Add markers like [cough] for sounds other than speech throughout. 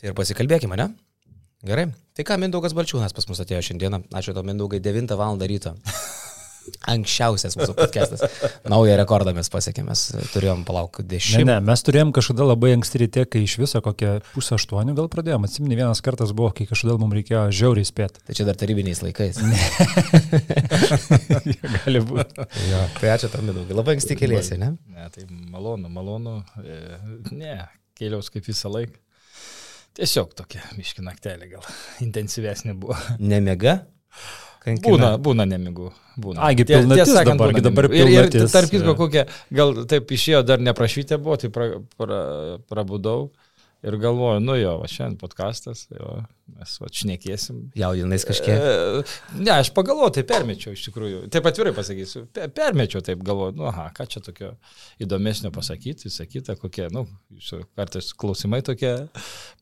Tai ir pasikalbėkime, ne? Gerai. Tai ką, Mindaugas Balčiūnas pas mus atėjo šiandieną. Ačiū tau, Mindaugai, 9 val. ryto. Anksčiausias mūsų podcastas. Naują rekordą mes pasiekėme. Mes turėjom palauk Ne, dešimt. ne, mes turėjom kažkada labai anksti ryte, kai iš viso kokią pusę aštuonių gal pradėjome. Atsimeni, vienas kartas buvo, kai kažkodėl mums reikėjo žiauriai spėti. Tai čia dar tarybiniais laikais. [laughs] Gali būti. jo. Tai ačiū tau, Mindaugai. Labai anksti keliasi, ne? Ne, tai malonu, malonu. E, Ne, kėliaus kaip visą laiką. Tiesiog tokia miški naktelė gal [laughs] intensyvesnė buvo. Nemiega? Kankina. Būna, būna nemigų. Būna. Ai, gi Tie- pilnatis tiesą sakant, dabar, dabar nemigų. ir, ir pilnatis, tarp kitko, jo. kokia, gal taip išėjo, dar neprašytė buvo, tai pra, pra, prabudau ir galvoju, nu jo, va šiandien podkastas, jo, mes va šnekėsim. Jaudinais kažkiek. E, Ne, aš pagalvoju, tai permečiau iš tikrųjų. Taip atvirai pasakysiu. pe- Permečiau, taip galvoju, nu, aha, ką čia tokio įdomesnio pasakyti, sakyta, kokie, nu, kartais klausimai tokie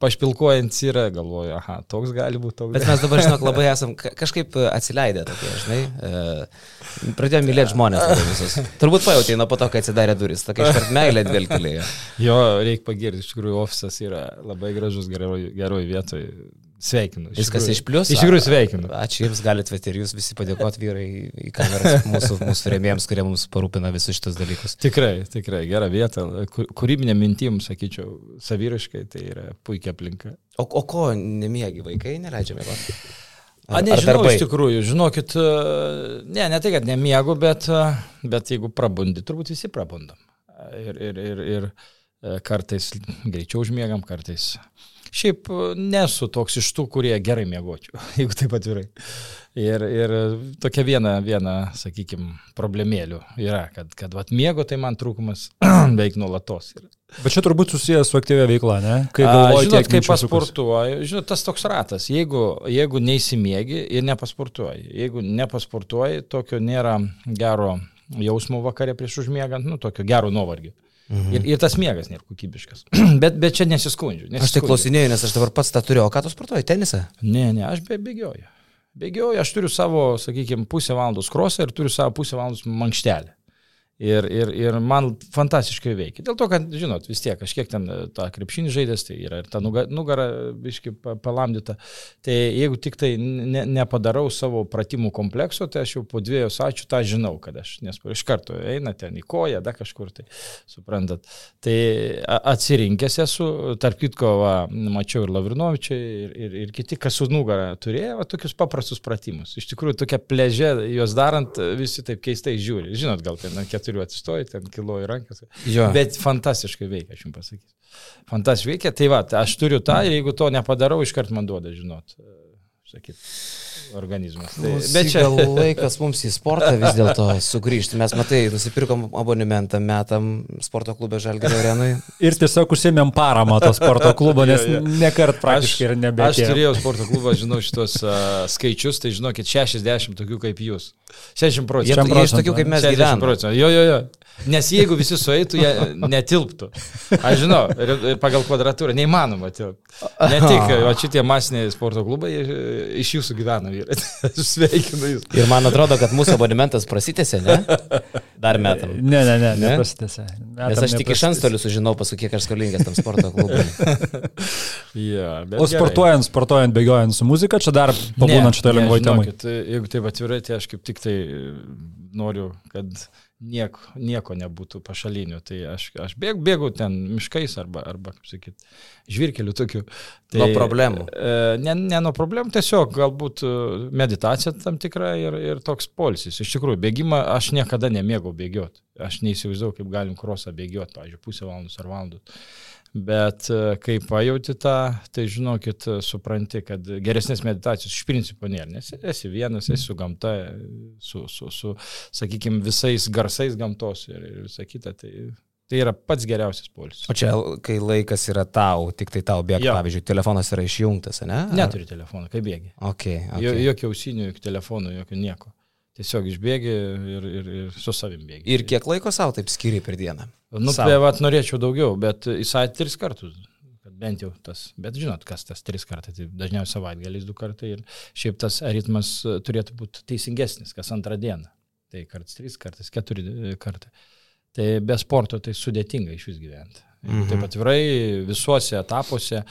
pašpilkuojantys yra, galvoju, aha, toks gali būti, toks. Bet mes dabar, žinok, labai esam ka- kažkaip atsileidę tokie, žinai. E, pradėjome mylėti žmonės visus. Turbūt pajutė nuo po to, kai atsidarė duris. Tokia iškart meilė dvelgtelėjo. Jo, reikia pagirti, iš tikrųjų, ofisas yra labai gražus, geroj, geroj vietoj. Sveikinu. Viskas iš pliusų. Iš tikrųjų sveikinu. Ačiū Jums, galite ir Jūs visi padėkoti vyrai į kameras mūsų, mūsų rėmėjams, kurie mums parūpina visus šitos dalykus. Tikrai, tikrai, gera vieta, kūrybinė mintim, sakyčiau, saviriškai, tai yra puikia aplinka. O, o ko nemiegi vaikai, neleidžia mėgoti? A, nežinau, iš tikrųjų, žinokit, e, ne, ne tai, kad nemiegu, bet, e, bet jeigu prabundi, turbūt visi prabundam. Ir, ir, ir, ir e, kartais greičiau užmiegam, kartais. Šiaip e, nesu toks iš tų, kurie gerai miegočiau, [laughs] jeigu taip atvirai. Ir, ir tokia viena, viena sakykime, problemėlių yra, kad, kad vat, miego tai man trūkumas [clears throat] beveik nuolatos yra. Bet čia turbūt susijęs su aktyvia veikla, ne? Kai A, galvoji, žinot, kiek kai minčių sukasi. pasportuoju, žinot, tas toks ratas, jeigu, jeigu neįsimiegi ir nepasportuoji, jeigu nepasportuoji, tokio nėra gero jausmo vakare prieš užmiegant, nu, tokio gero nuovargio. Mhm. Ir, ir tas miegas nėra kokybiškas. [clears throat] bet, bet čia nesiskundžiu. Aš tai nesiskundžiu. klausinėjau, nes aš dabar pats tą turiu. O ką tu sportuoji? Tenisą? Ne, ne, aš be bėgioju. Bėgioju, aš turiu savo, sakykime, pusę valandos krosą ir turiu savo pusę valandos mankštelę. Ir, ir, ir man fantastiškai veikia. Dėl to, kad, žinot, vis tiek kažkiek ten e, tą krepšinį žaidės, tai yra ir ta nuga- nugara, biški, pa- palamdyta. Tai jeigu tik tai ne, nepadarau savo pratimų komplekso, tai aš jau po dviejų ačiū tą žinau, kad aš, nes iš karto eina ten į koją, da kažkur tai, suprantat. Tai atsirinkęs esu, tarp kitko, va, mačiau ir Lavrinovičiai, ir, ir, ir kiti, kas su nugara turėjo, va, tokius paprastus pratimus. Iš tikrųjų, tokia pležė, juos darant, visi taip keistai žiūri. Žinot, gal ten ant keturių atsistoji, ten kiloji rankas. Jo. Bet fantastiškai veikia, aš jums pasakysiu. Fantastiškai veikia, tai va, aš turiu tą ir jeigu to nepadarau, iškart man duoda, žinot, sakyt, organizmas. Tai, bet čia... gal laikas mums į sportą vis dėlto sugrįžti. Mes, matai, nusipirkom abonementą metam sporto klube Žalgirio arenui. Ir tiesiog užsėmėm paramą to sporto klubo, nes nekart praktiškai ir Aš nebetėjo. turėjau sporto klubą, žinau šitos uh, skaičius, tai žinokit, 60 tokių kaip jūs. 60 Jie, procentų. jie iš tokių kaip mes 60 gyvename. procentų. Jo, jo, jo. Nes jeigu visi sueitų, jie netilptų. Aš žinau, pagal kvadratūrą neįmanoma tilpti. Ne tik, o šitie masiniai sporto klubai jie, iš jūsų gyvena vyrai. [laughs] Sveikinu jūs. Ir man atrodo, kad mūsų abonementas prasitėsi, ne? Dar metam. Ne, ne, ne, Ne? neprasitėse. Nes aš tik iš antstolių sužinau, paskui kiek aš skolingas tam sporto klubui. [laughs] Bet O gerai. sportuojant, sportuojant, bėgiojant su muzika, čia dar pabūnant šitą Ne, lengvai temą. Jeigu taip atvirai, tai aš kaip tik tai e, noriu, kad nieko, nieko nebūtų pašalinių. Tai aš, aš bėgu, bėgu ten miškais arba, arba kaip sakyt, žvirkeliu tokiu. Tai, Nuo problemų. e, Ne, ne nuo problemų, tiesiog galbūt e, meditacija tam tikra ir, ir toks polisis. Iš tikrųjų, bėgimą aš niekada nemėgau bėgioti. Aš neįsivaizduoju, kaip galim krosą bėgioti, pavyzdžiui, pusę valandos ar valandos. Bet e, kai pajauti tą, tai žinokit, e, supranti, kad geresnės meditacijos iš principo nėra, nes esi vienas, esi su gamta, su, su, su sakykime, visais garsais gamtos ir, ir visa kita. Tai, tai yra pats geriausias polis. O čia, kai laikas yra tau, tik tai tau bėga, Jo. pavyzdžiui, telefonas yra išjungtas, ne? Ar- Neturi telefono, kaip bėgi. Okay, Okay. okay. Jokio ausinių, jokio telefono, jokio nieko. Tiesiog išbėgi ir, ir, ir su savim bėgi. Ir kiek laiko savo taip skiri per dieną? Nu, be, vat, norėčiau daugiau, bet savaitę tris kartus. Kad bent jau tas, bet žinot, kas tas tris kartai, tai dažniausiai savaitgaliais du kartai ir šiaip tas ritmas turėtų būti teisingesnis, kas antrą dieną. Tai kartais trys, kartais keturi kartai. Tai be sporto tai sudėtinga iš vis gyventi. Mhm. Taip atvirai visuose etapuose,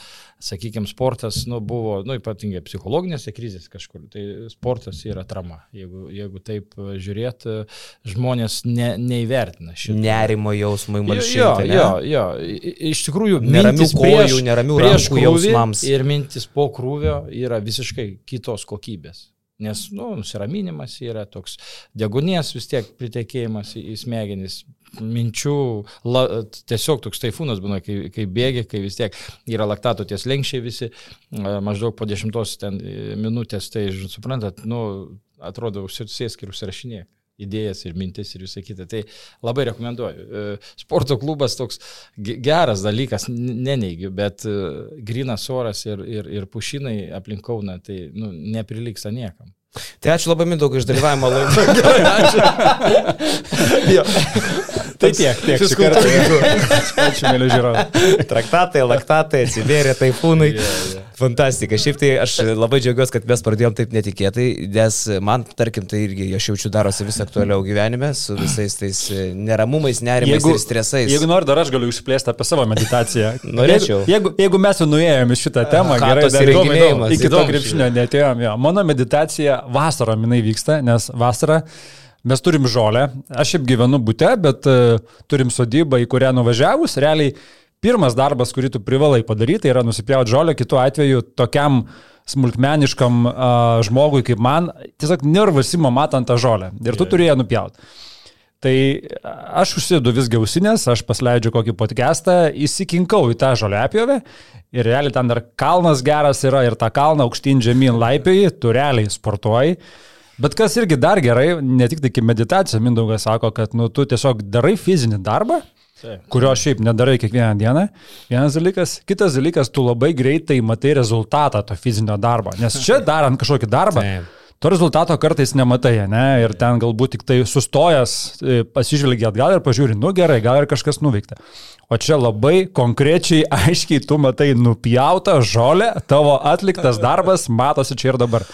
sakykime, sportas nu, buvo, nu, ypatingai psichologinėse krizėse kažkur, tai sportas yra trama. Jeigu, jeigu taip žiūrėt, žmonės ne, neįvertina šitą. Nerimo jausmai malšinti. Jo, ne? jo, jo, iš tikrųjų, Neramių kojų, neramių rankų jausmams. ir mintis po krūvio yra visiškai kitos kokybės. Nes, nu, nusiraminimas yra toks degunės vis tiek pritekėjimas į, į smegenis, minčių, la, tiesiog toks taifūnas būna, kai, kai bėgi, kai vis tiek yra laktato ties lenkščiai visi, a, maždaug po dešimtos e, minutės, tai, suprantat, nu, atrodo, užsisėsk ir užsirašinėk idėjas ir mintis ir visą kitą. Tai labai rekomenduoju. E, Sporto klubas toks ge- geras dalykas, neneigiu, bet e, grinas oras ir, ir, ir pušinai aplink Kauną, tai nu, neprilyksta niekam. Tai ačiū labai mindaugai iš dalyvavimo [laughs] laidoje. Tai tiek, tiek. šį kartą. [laughs] Ačiū, mėly žiūrovai. Traktatai, laktatai, atsivėrė, taifūnai. Fantastika. Šiaip tai aš labai džiaugiuosi, kad mes pradėjom taip netikėtai, nes man, tarkim, tai irgi aš jaučiu darosi vis aktualiau gyvenime su visais tais e, neramumais, nerimais Jeigu- ir stresais. Jeigu nori, dar aš galiu išplėsti apie savo meditaciją. [laughs] Norėčiau. Jeigu, jeigu, mes jau nuėjome šitą temą, Aha, gerai, dar įdomu, įrenginėjimas, įdomu. iki to krepšinio netėjom. Jo. Mano meditacija vasarą minai vyksta, nes vasarą mes turim žolę. Aš šiaip gyvenu būte, bet uh, turim sodybą, į kurią nuvažiavus, realiai pirmas darbas, kurį tu privalai padaryti, tai yra nusipjauti žolę, kitu atveju tokiam smulkmeniškam uh, žmogui kaip man, tiesiog nervas ima matant tą žolę. Ir tu turi ją nupjauti. Tai aš užsidedu vis gausinės, aš pasleidžiu kokį podcastą, įsikinkau į tą žoliapjovę ir realiai ten dar kalnas geras yra ir tą kalną aukštyn žemyn laipioji, tu realiai sportuoji. Bet kas irgi dar gerai, ne tik tai kaip meditacija, Mindaugas sako, kad nu, tu tiesiog darai fizinį darbą, Taip. kurio šiaip nedarai kiekvieną dieną. Vienas dalykas. Kitas dalykas, tu labai greitai matai rezultatą to fizinio darbo. Nes čia [laughs] darant kažkokį darbą, Taip. To rezultato kartais nematai, ne? Ir ten galbūt tik tai sustojęs, e, pasižvelgi atgal ir pažiūri, nu gerai, gal ir kažkas nuveikta. O čia labai konkrečiai, [laughs] aiškiai, tu matai nupjautą žolę, tavo atliktas darbas matosi čia ir dabar.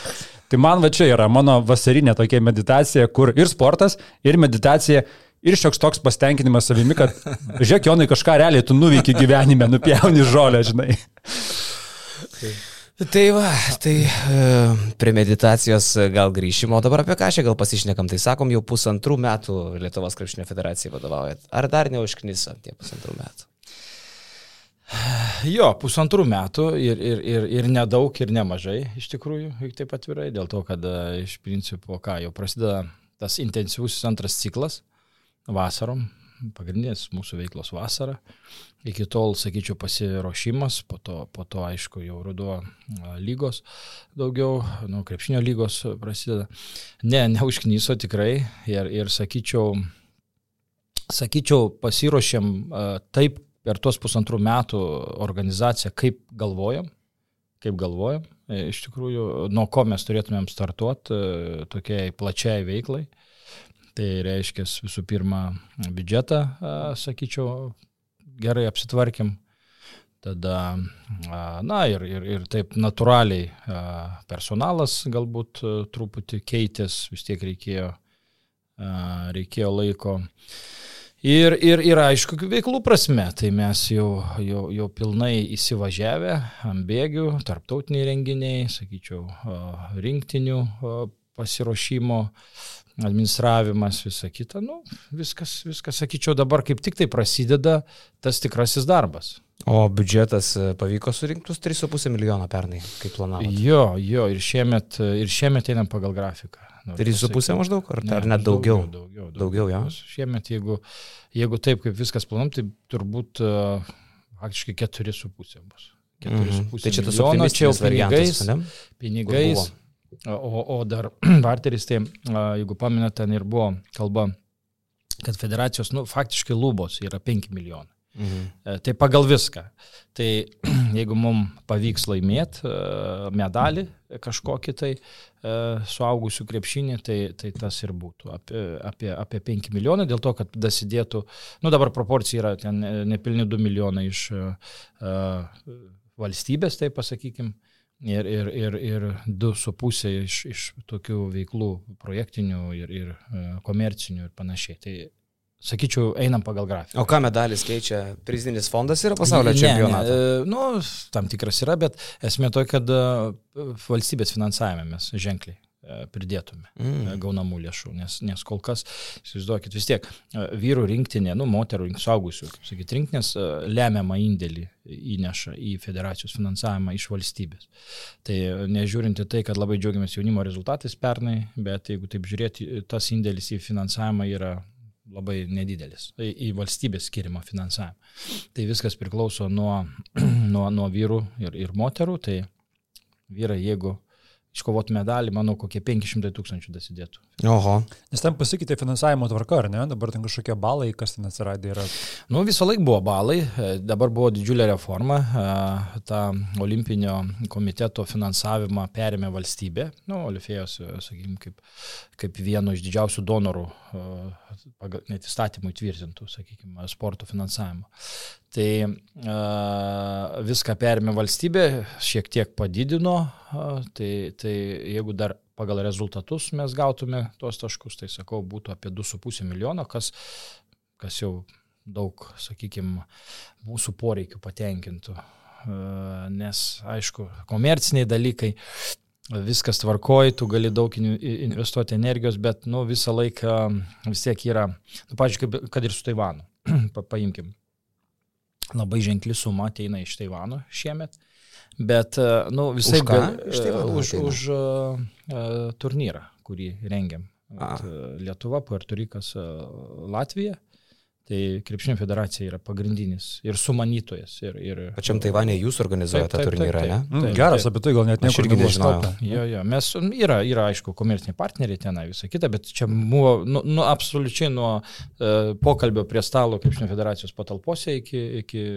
Tai man va čia yra mano vasarinė tokia meditacija, kur ir sportas, ir meditacija, ir šioks toks pasitenkinimas savimi, kad [laughs] žiūrėk, Jonai, kažką realiai tu nuveiki gyvenime, nupjauni žolę, žinai. [laughs] Tai va, tai e, prie meditacijos gal grįšim, o dabar apie ką čia gal pasišnekam. Tai sakom, jau pusantrų metų Lietuvos krepšinio federacijai vadovaujat. Ar dar neužknisa tie pusantrų metų? Jo, pusantrų metų ir, ir, ir, ir nedaug, ir nemažai, iš tikrųjų, jeigu taip atvirai, dėl to, kad e, iš principo, ką jau prasideda tas intensyvus antras ciklas vasarom, pagrindinis mūsų veiklos vasara. Iki tol, sakyčiau, pasiruošimas, po to, po to aišku, jau ruduo a, lygos daugiau, nu, krepšinio lygos prasideda. Ne, neužknyso tikrai ir, ir sakyčiau, sakyčiau, pasiruošėm a, taip per tuos pusantrų metų organizaciją, kaip galvojam, kaip galvojam, e, iš tikrųjų, nuo ko mes turėtumėm startuoti e, tokiai plačiai veiklai. Tai reiškia visų pirma biudžetą, a, sakyčiau, gerai apsitvarkim. Tada, na ir, ir, ir taip natūraliai personalas galbūt truputį keitės, vis tiek reikėjo, reikėjo laiko. Ir, ir, ir aišku, veiklų prasme, tai mes jau, jau, jau pilnai įsivažiavę ant bėgių, tarptautiniai renginiai, sakyčiau, rinktinių pasiruošimo, administravimas, visa kita, nu, viskas, viskas, sakyčiau, dabar kaip tik tai prasideda tas tikrasis darbas. O biudžetas e, pavyko surinktus 3,5 milijono pernai, kaip planavote. Jo, jo, ir šiemet, ir šiemet einam pagal grafiką. Noriu 3,5 pasakyti. maždaug, ar, Ne, ar net daugiau? Daugiau, daugiau. Daugiau, jo. Nes Šiemet, jeigu, jeigu taip, kaip viskas planuom, tai turbūt uh, faktiškai 4,5 bus. 4,5 Mhm. Tai čia tas milijono, čia optimistinis variantas, pinigais, ne? pinigais. O, o dar [clears throat] barteris, tai a, jeigu pamenat, ten ir buvo kalba, kad federacijos, nu, faktiškai lubos yra 5 milijonai. Mhm. E, Tai pagal viską. Tai [clears throat] jeigu mums pavyks laimėti medalį kažkokį tai e, suaugusių krepšinį, tai, tai tas ir būtų apie, apie, apie 5 milijonai, dėl to, kad dasidėtų, nu dabar proporcija yra ten e, nepilni 2 milijonai iš uh, valstybės, tai pasakykim, ir, ir, ir, ir 2,5 iš, iš tokių veiklų projektinių ir, ir komercinių ir panašiai. Tai sakyčiau, einam pagal grafiką. O ką medalis keičia? Prizinis fondas yra pasaulio čempionatas? Ne, nu, tam tikras yra, bet esmė to, kad e, valstybės finansavime mes ženkliai E, pridėtume mm. E, gaunamų lėšų, nes, nes kol kas, įsivaizduokit, vis tiek e, vyrų rinktinė, nu, moterų rink, saugusių, kaip sakyti, rinktinės lemiamą indėlį įneša į federacijos finansavimą iš valstybės. Tai nežiūrinti tai, kad labai džiaugiamės jaunimo rezultatais pernai, bet jeigu taip žiūrėti, tas indėlis į finansavimą yra labai nedidelis į, į valstybės skirimą finansavimą. Tai viskas priklauso nuo, [clears throat] nuo, nuo vyrų ir, ir moterų. Tai vyrai, jeigu iškovot medalį, manau, kokie 500 tūkstančių dasidėtų. Oho. Nes ten pasikeitė finansavimo tvarka, ar ne? Dabar ten kažkokie balai, kas ten atsiradė yra. Nu, visą laiką buvo balai, e, dabar buvo didžiulė reforma, e, ta olimpinio komiteto finansavimą perėmė valstybė, nu, Olifėjos, e, sakykime, kaip, kaip vieno iš didžiausių donorų, net įstatymų įtvirtintų, sakykime, sporto finansavimo. Tai viską perėmė valstybė, šiek tiek padidino, tai, tai jeigu dar pagal rezultatus mes gautume tuos taškus, tai sakau, būtų apie 2,5 milijono, kas, kas jau daug, sakykime, mūsų poreikių patenkintų. Nes, aišku, komerciniai dalykai, viskas tvarkoji, tu gali daug investuoti energijos, bet nu, visą laiką vis tiek yra, nu, pažiūrėk, kad ir su Taivanu, [clears throat] pa, paimkim Labai ženkli suma ateina iš Taivano šiemet. Bet, e, nu, visai už, gal, iš Taivano, už, už uh, turnyrą, kurį rengiam. At, Lietuva, Puerto Rikas, Latvija. Tai Krepšinio federacija yra pagrindinis ir sumanytojas. Ir, ir... Pačiam Taivanė jūs organizuojate tą turnyrą, taip, taip, ne? Taip, Geras, apie tai gal net niekur irgi nežinojau. Jo, jo, mes, yra, yra, aišku, komerciniai partneriai tenai, visą kitą, bet čia buvo, nu, nu absoliučiai nuo uh, pokalbio prie stalo Krepšinio federacijos patalpose iki, iki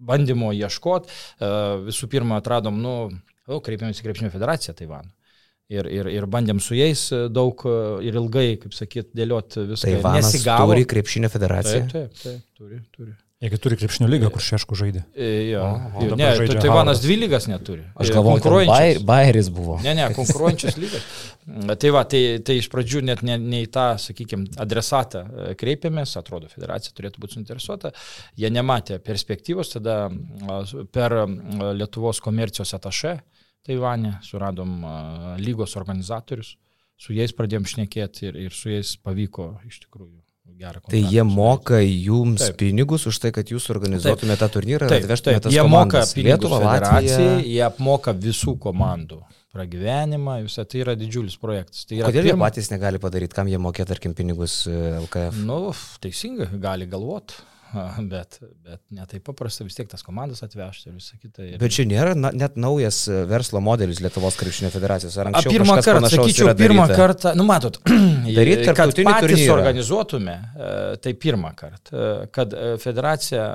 bandymo ieškoti. Uh, visų pirma, atradom, nu, o, kreipėmės į Krepšinio federaciją Taivano ir, ir, ir bandėm su jais e, daug e, ir ilgai, kaip sakyt, dėlioti viską. Taivanas Nesigavo. turi krepšinio federaciją. Taip, taip, taip, turi, turi. Jeigu turi krepšinio lygą, kur šešku žaidė. E, jo, o, jo, ne, Taivanas dvi lygas neturi. Aš galvoju, kad Bairis buvo. Ne, ne, konkuruojančias lygas. [laughs] tai va, tai, tai iš pradžių net ne, ne į tą, sakykime, adresatą kreipėmės, atrodo, federacija turėtų būti suinteresuota. Jie nematė perspektyvos, tada per Lietuvos komercijos atašę Taivane, suradom lygos organizatorius, su jais pradėjom šnekėti ir, ir su jais pavyko iš tikrųjų gerą kontaktą. Tai jie moka jums taip. pinigus už tai, kad jūs organizuotumėte tą turnyrą ir atvežtumėte tas jie komandas. Jie moka Lietuvą, Latviją, jie apmoka visų komandų pragyvenimą, visą tai yra didžiulis projektas. Tai yra Kodėl pirma... jie patys negali padaryti, kam jie mokė, tarkim, pinigus e, LKF? Nu, teisingai, gali galvoti. [laughs] bet, bet ne taip paprasta vis tiek tas komandas atvežti ir visą kitą. Ir... Bet čia nėra na, net naujas e, verslo modelis Lietuvos krepšinio federacijos. Ar anksčiau? A, pirmą kartą, sakyčiau, pirmą kartą, nu matot, [clears throat] [clears throat] daryti, kad patys turnyrą. organizuotume, e, tai pirmą kartą, e, kad federacija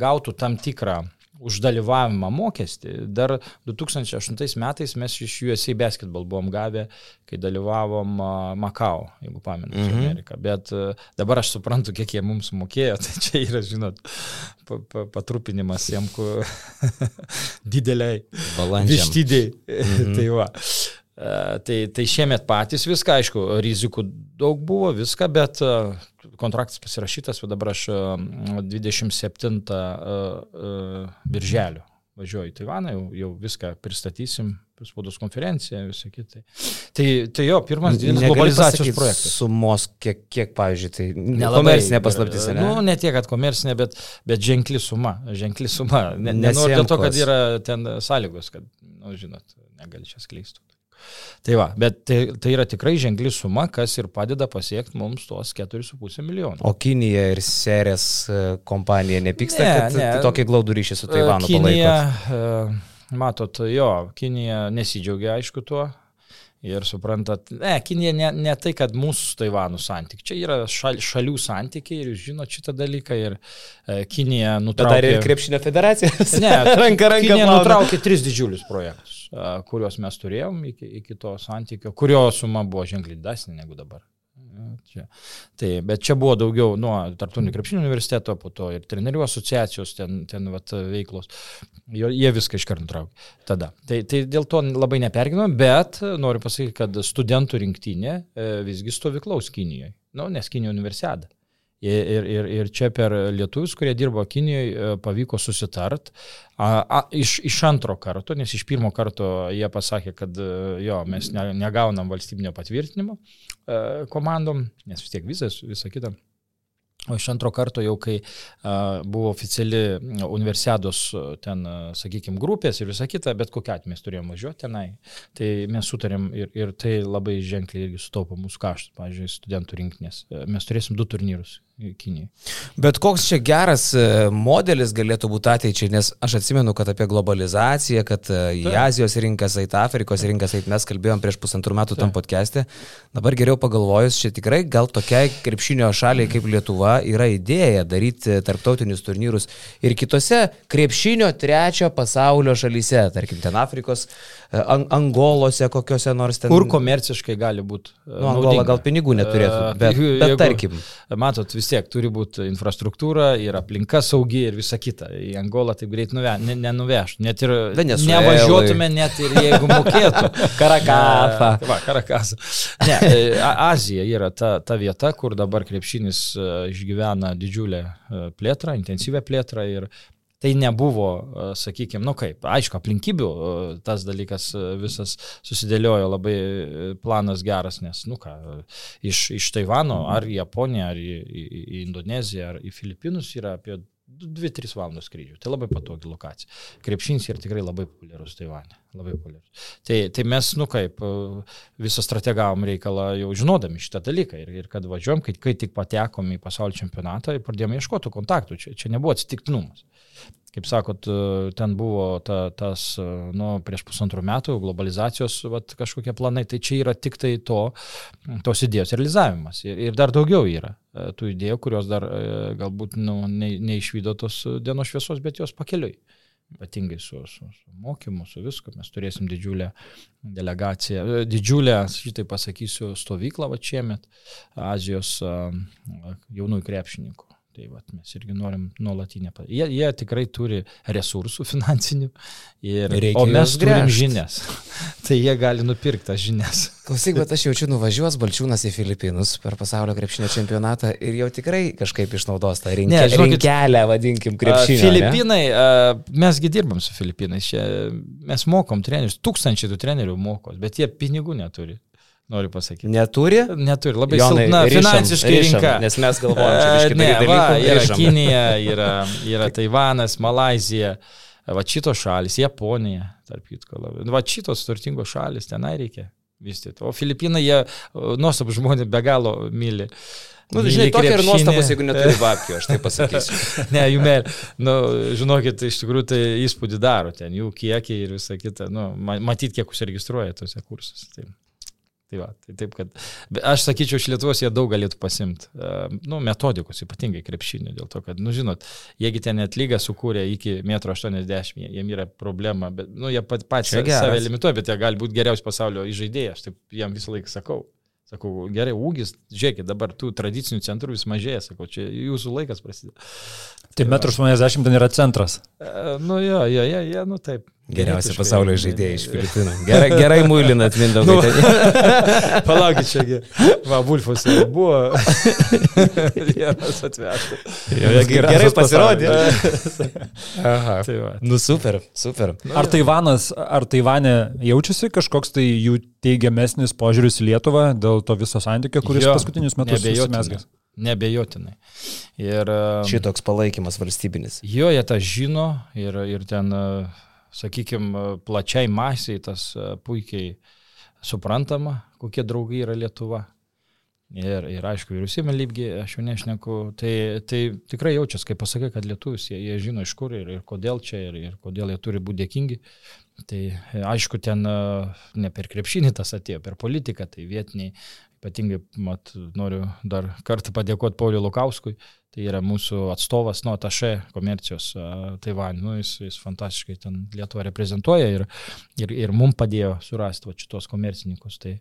gautų tam tikrą už dalyvavimą mokestį. Dar 2008 metais mes iš USA Basketball buvom gavę, kai dalyvavom Makao, jeigu pamenate, mm -hmm. Ameriką. Bet dabar aš suprantu, kiek jie mums mokėjo, [laughs] tai čia yra, žinot, patrupinimas jiem, kur [laughs] dideliai. Vištydėjai. Mm -hmm. tai va. Tai, tai šiemet patys viską, aišku, rizikų daug buvo, viską, bet kontraktas pasirašytas, o dabar aš 27 birželio važiuoju į Taivaną, jau, jau viską pristatysim, spaudos konferencija, visą kitą. Tai, tai jo, pirmas didelis globalizacijos projektas. Sumos, kiek, kiek pavyzdžiui, tai komercinė paslaptis, ne? Nu, ne tiek, kad komercinė, bet, bet ženkli suma, ženkli suma. Ne, nenoriu dėl to, kad yra ten sąlygos, kad, na, nu, žinot, negali čia skleisti. Tai va, bet tai, tai yra tikrai ženkli suma, kas ir padeda pasiekti mums tuos 4,5 milijonų. O Kinija ir Serės e, kompanija nepyksta, ne, kad ne. tokį glaudų ryšį su Taivanu Kinija, palaikot? E, matot, jo, Kinija nesidžiaugia aišku tuo, Ir suprantat, ne, Kinija ne, ne tai, kad mūsų su Taivanu santykiai, čia yra šal, šalių santykiai ir jūs žinote šitą dalyką ir e, Kinija nutraukė... Dar ir krepšinio federacija. Ne, [laughs] ranka ranka. Kinija plauda. nutraukė tris didžiulius projektus, e, kuriuos mes turėjom iki, iki to santykio, kurio suma buvo ženkliai didesnė negu dabar. Čia. Tai, bet čia buvo daugiau nuo Tartuninio krepšinio universiteto, po to ir trenerių asociacijos ten, ten vat, veiklos. Jie viską iškart nutraukė. Tada. Tai, tai dėl to labai neperginom, bet noriu pasakyti, kad studentų rinktinė e, visgi stovyklaus Kinijoje. Nu, nes Kinijoje universiada. Ir, ir, ir čia per lietuvius, kurie dirbo Kinijoje, pavyko susitart. A, a, iš, iš antro karto, nes iš pirmo karto jie pasakė, kad jo, mes ne, negaunam valstybinio patvirtinimo komandom, nes vis tiek visas, visa kita. O iš antro karto jau, kai a, buvo oficiali universiados ten, sakykime, grupės ir visa kita, bet kokia atveju mes turėjome važiuoti tenai, tai mes sutarėm ir, ir tai labai ženkliai irgi sutaupo mūsų kaštus, pavyzdžiui, studentų rinkinės. Mes turėsim du turnyrus Kinijai. Bet koks čia geras e, modelis galėtų būti ateičiai, nes aš atsimenu, kad apie globalizaciją, kad e, į Ta. Azijos rinkas, į Afrikos rinkas, mes kalbėjom prieš pusantrų metų Ta. tam podcast'e. Dabar geriau pagalvojus, čia tikrai gal tokiai krepšinio šaliai kaip Lietuva yra idėja daryti tarptautinius turnyrus ir kitose krepšinio trečio pasaulio šalyse, tarkim, ten Afrikos, e, Angolose, kokiuose nors ten. Kur komerciškai gali būti. Nu, Angola gal pinigų neturėtų, bet, bet jeigu, tarkim. Matot, vis tiek turi būti infrastruktūra ir aplinka saugi ir visa kita. Į Angolą taip greit nuve, ne, nenuveš. Net ir Venezuelai. nevažiuotume, net ir jeigu mokėtų. [laughs] Karakasą. Va, Karakasą. Ne, e, Azija yra ta, ta vieta, kur dabar krepšinis e, išgyvena didžiulę e, plėtrą, intensyvę plėtrą ir tai nebuvo, sakykime, nu kaip, aišku, aplinkybių tas dalykas visas susidėliojo labai planas geras, nes, nu ką, iš, iš Taivano ar į Japoniją, ar į, į, į Indoneziją, ar į Filipinus yra apie 2-3 valandos skrydžių. Tai labai patogi lokacija. Krepšinis yra tikrai labai populiarus Taivane. Labai populiarus. Tai, tai mes, nu kaip, visą strategavom reikalą jau žinodami šitą dalyką. Ir, ir kad važiuojam, kai, kai tik patekom į pasaulio čempionatą, pradėjome ieškoti kontaktų. Čia, čia nebuvo atsitiktinumas kaip sakot, ten buvo ta, tas, nu, prieš pusantrų metų globalizacijos vat, kažkokie planai, tai čia yra tik tai to, tos idėjos realizavimas. Ir, ir dar daugiau yra e, tų idėjų, kurios dar e, galbūt nu, ne, neišvydo tos dienos šviesos, bet jos pakeliui. Ypatingai su, su, su mokymu, su visku. Mes turėsim didžiulę delegaciją, e, didžiulę, šitai pasakysiu, stovyklą va šiemet Azijos jaunųjų krepšininkų Tai vat, mes irgi norim nuolatinę. Jie, jie tikrai turi resursų finansinių, ir, Reikia o mes turim žinias. [laughs] tai jie gali nupirkti tas žinias. [laughs] Klausyk, bet aš jaučiu nuvažiuos Balčiūnas į Filipinus per pasaulio krepšinio čempionatą ir jau tikrai kažkaip išnaudos tą rinkę, ne, žinokit, rinkelę, vadinkim, krepšinio. Filipinai, ne? mesgi dirbam su Filipinais, mes mokom trenerius, tūkstančiai tų trenerių mokos, bet jie pinigų neturi. Noriu pasakyti. Neturi? Neturi, labai Jonai, silpna rišam, finansiškai rišam, rinka. Nes mes galvojame, kad ne, va, yra rišam. Kinija, yra, yra Taivanas, Malazija, va šitos šalis, Japonija, tarp kitko. Va šitos turtingos šalis, tenai reikia vystyti. O Filipinai, jie nuostabų žmonės be galo myli. Nu, žinai, tokia ir nuostabus, jeigu neturi babkių, aš tai pasakysiu. [laughs] ne, jų mėl, nu, žinokit, iš tikrųjų tai įspūdį daro ten, jų kiekiai ir visa kita, nu, matyt, kiek užsiregistruoja tose kursuose. Tai. Tai va, tai taip, kad aš sakyčiau, iš Lietuvos jie daug galėtų pasimti, uh, nu, metodikos, ypatingai krepšinio, dėl to, kad, nu, žinot, jiegi ten net lygą sukūrė iki 1,80 m, jiem yra problema, bet, nu, jie pat, patys save limituoja, bet jie gali būti geriausi pasaulio žaidėjai, aš taip jam visą laiką sakau. Sakau, gerai, ūgis, žiūrėkit, dabar tų tradicinių centrų vis mažėja, sakau, čia jūsų laikas prasideda. Tai 1,80 m ten yra centras. E, nu jo, jo, jo, jo, nu taip. Geriausi pasaulio žaidėjai iš Filipinų. Gerai, gerai muilinat, Mindaugai. Nu, [laughs] Palaukit čia. Va, Vulfas buvo. [laughs] Vienas atvežtas. Gerai pasirodė. [laughs] Aha. Tai va. Nu super, super. Nu, ar Taivanas, ar Taivane jaučiasi kažkoks tai jų teigiamesnis požiūris į Lietuvą dėl to viso santykio, kuris jo, paskutinius metus susimesgęs? Nebejotinai. Ir, Šitoks palaikymas valstybinis. Jo, jie tą žino ir, ir ten, sakykime, plačiai masiai tas puikiai suprantama, kokie draugai yra Lietuva. Ir, ir aišku, vyriausybė lygi, aš jau nešneku, tai, tai tikrai jaučiasi, kai pasakai, kad lietuvis, jie, jie žino iš kur ir, ir kodėl čia, ir, ir kodėl jie turi būti dėkingi. Tai aišku, ten ne per krepšinį tas atėjo, per politiką, tai vietiniai Ypatingai mat, noriu dar kartą padėkoti Pauliu Lukauskui, tai yra mūsų atstovas, nu, atašė komercijos Taivanį, nu, jis, jis fantastiškai ten Lietuvą reprezentuoja ir, ir, ir mums padėjo surasti va, šitos komercininkus. Tai,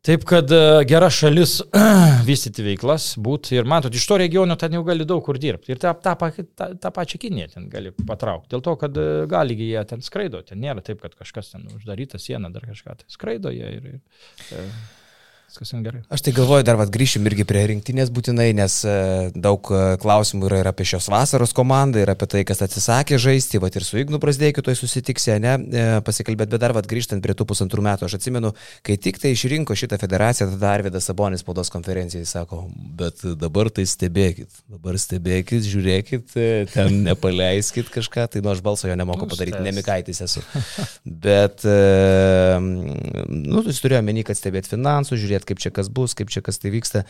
Taip kad gera šalis [clears throat] vystyti veiklas, būti ir matot, iš to regiono ten jau gali daug kur dirbti. Ir tą, tą, tą, tą pačią Kiniją ten gali patraukti. Dėl to, kad gali jie ten skraido, ten nėra taip, kad kažkas ten uždaryta siena, dar kažką. Tai skraido jie ir... ir viskas ten gerai. Aš tai galvoju, dar vad grįšim irgi prie rinktinės būtinai, nes e, daug e, klausimų yra ir apie šios vasaros komandą, ir apie tai, kas atsisakė žaisti, vad ir su Ignu Prasdėkiu toj susitiksė, ne, e, pasikalbėt, bet dar vad grįžtant prie tų pusantrų metų, aš atsimenu, kai tik tai išrinko šitą federaciją, tada Arvidas Sabonis spaudos konferencijai sako, bet dabar tai stebėkit, dabar stebėkit, žiūrėkit, ten [laughs] nepaleiskit kažką, tai nu aš balso jo nemoku padaryti, nemikaitis esu. Bet, nu, jis turėjo menį, kad stebėt finansų, žiūrėti žiūrėti, kaip čia kas bus, kaip čia kas tai vyksta.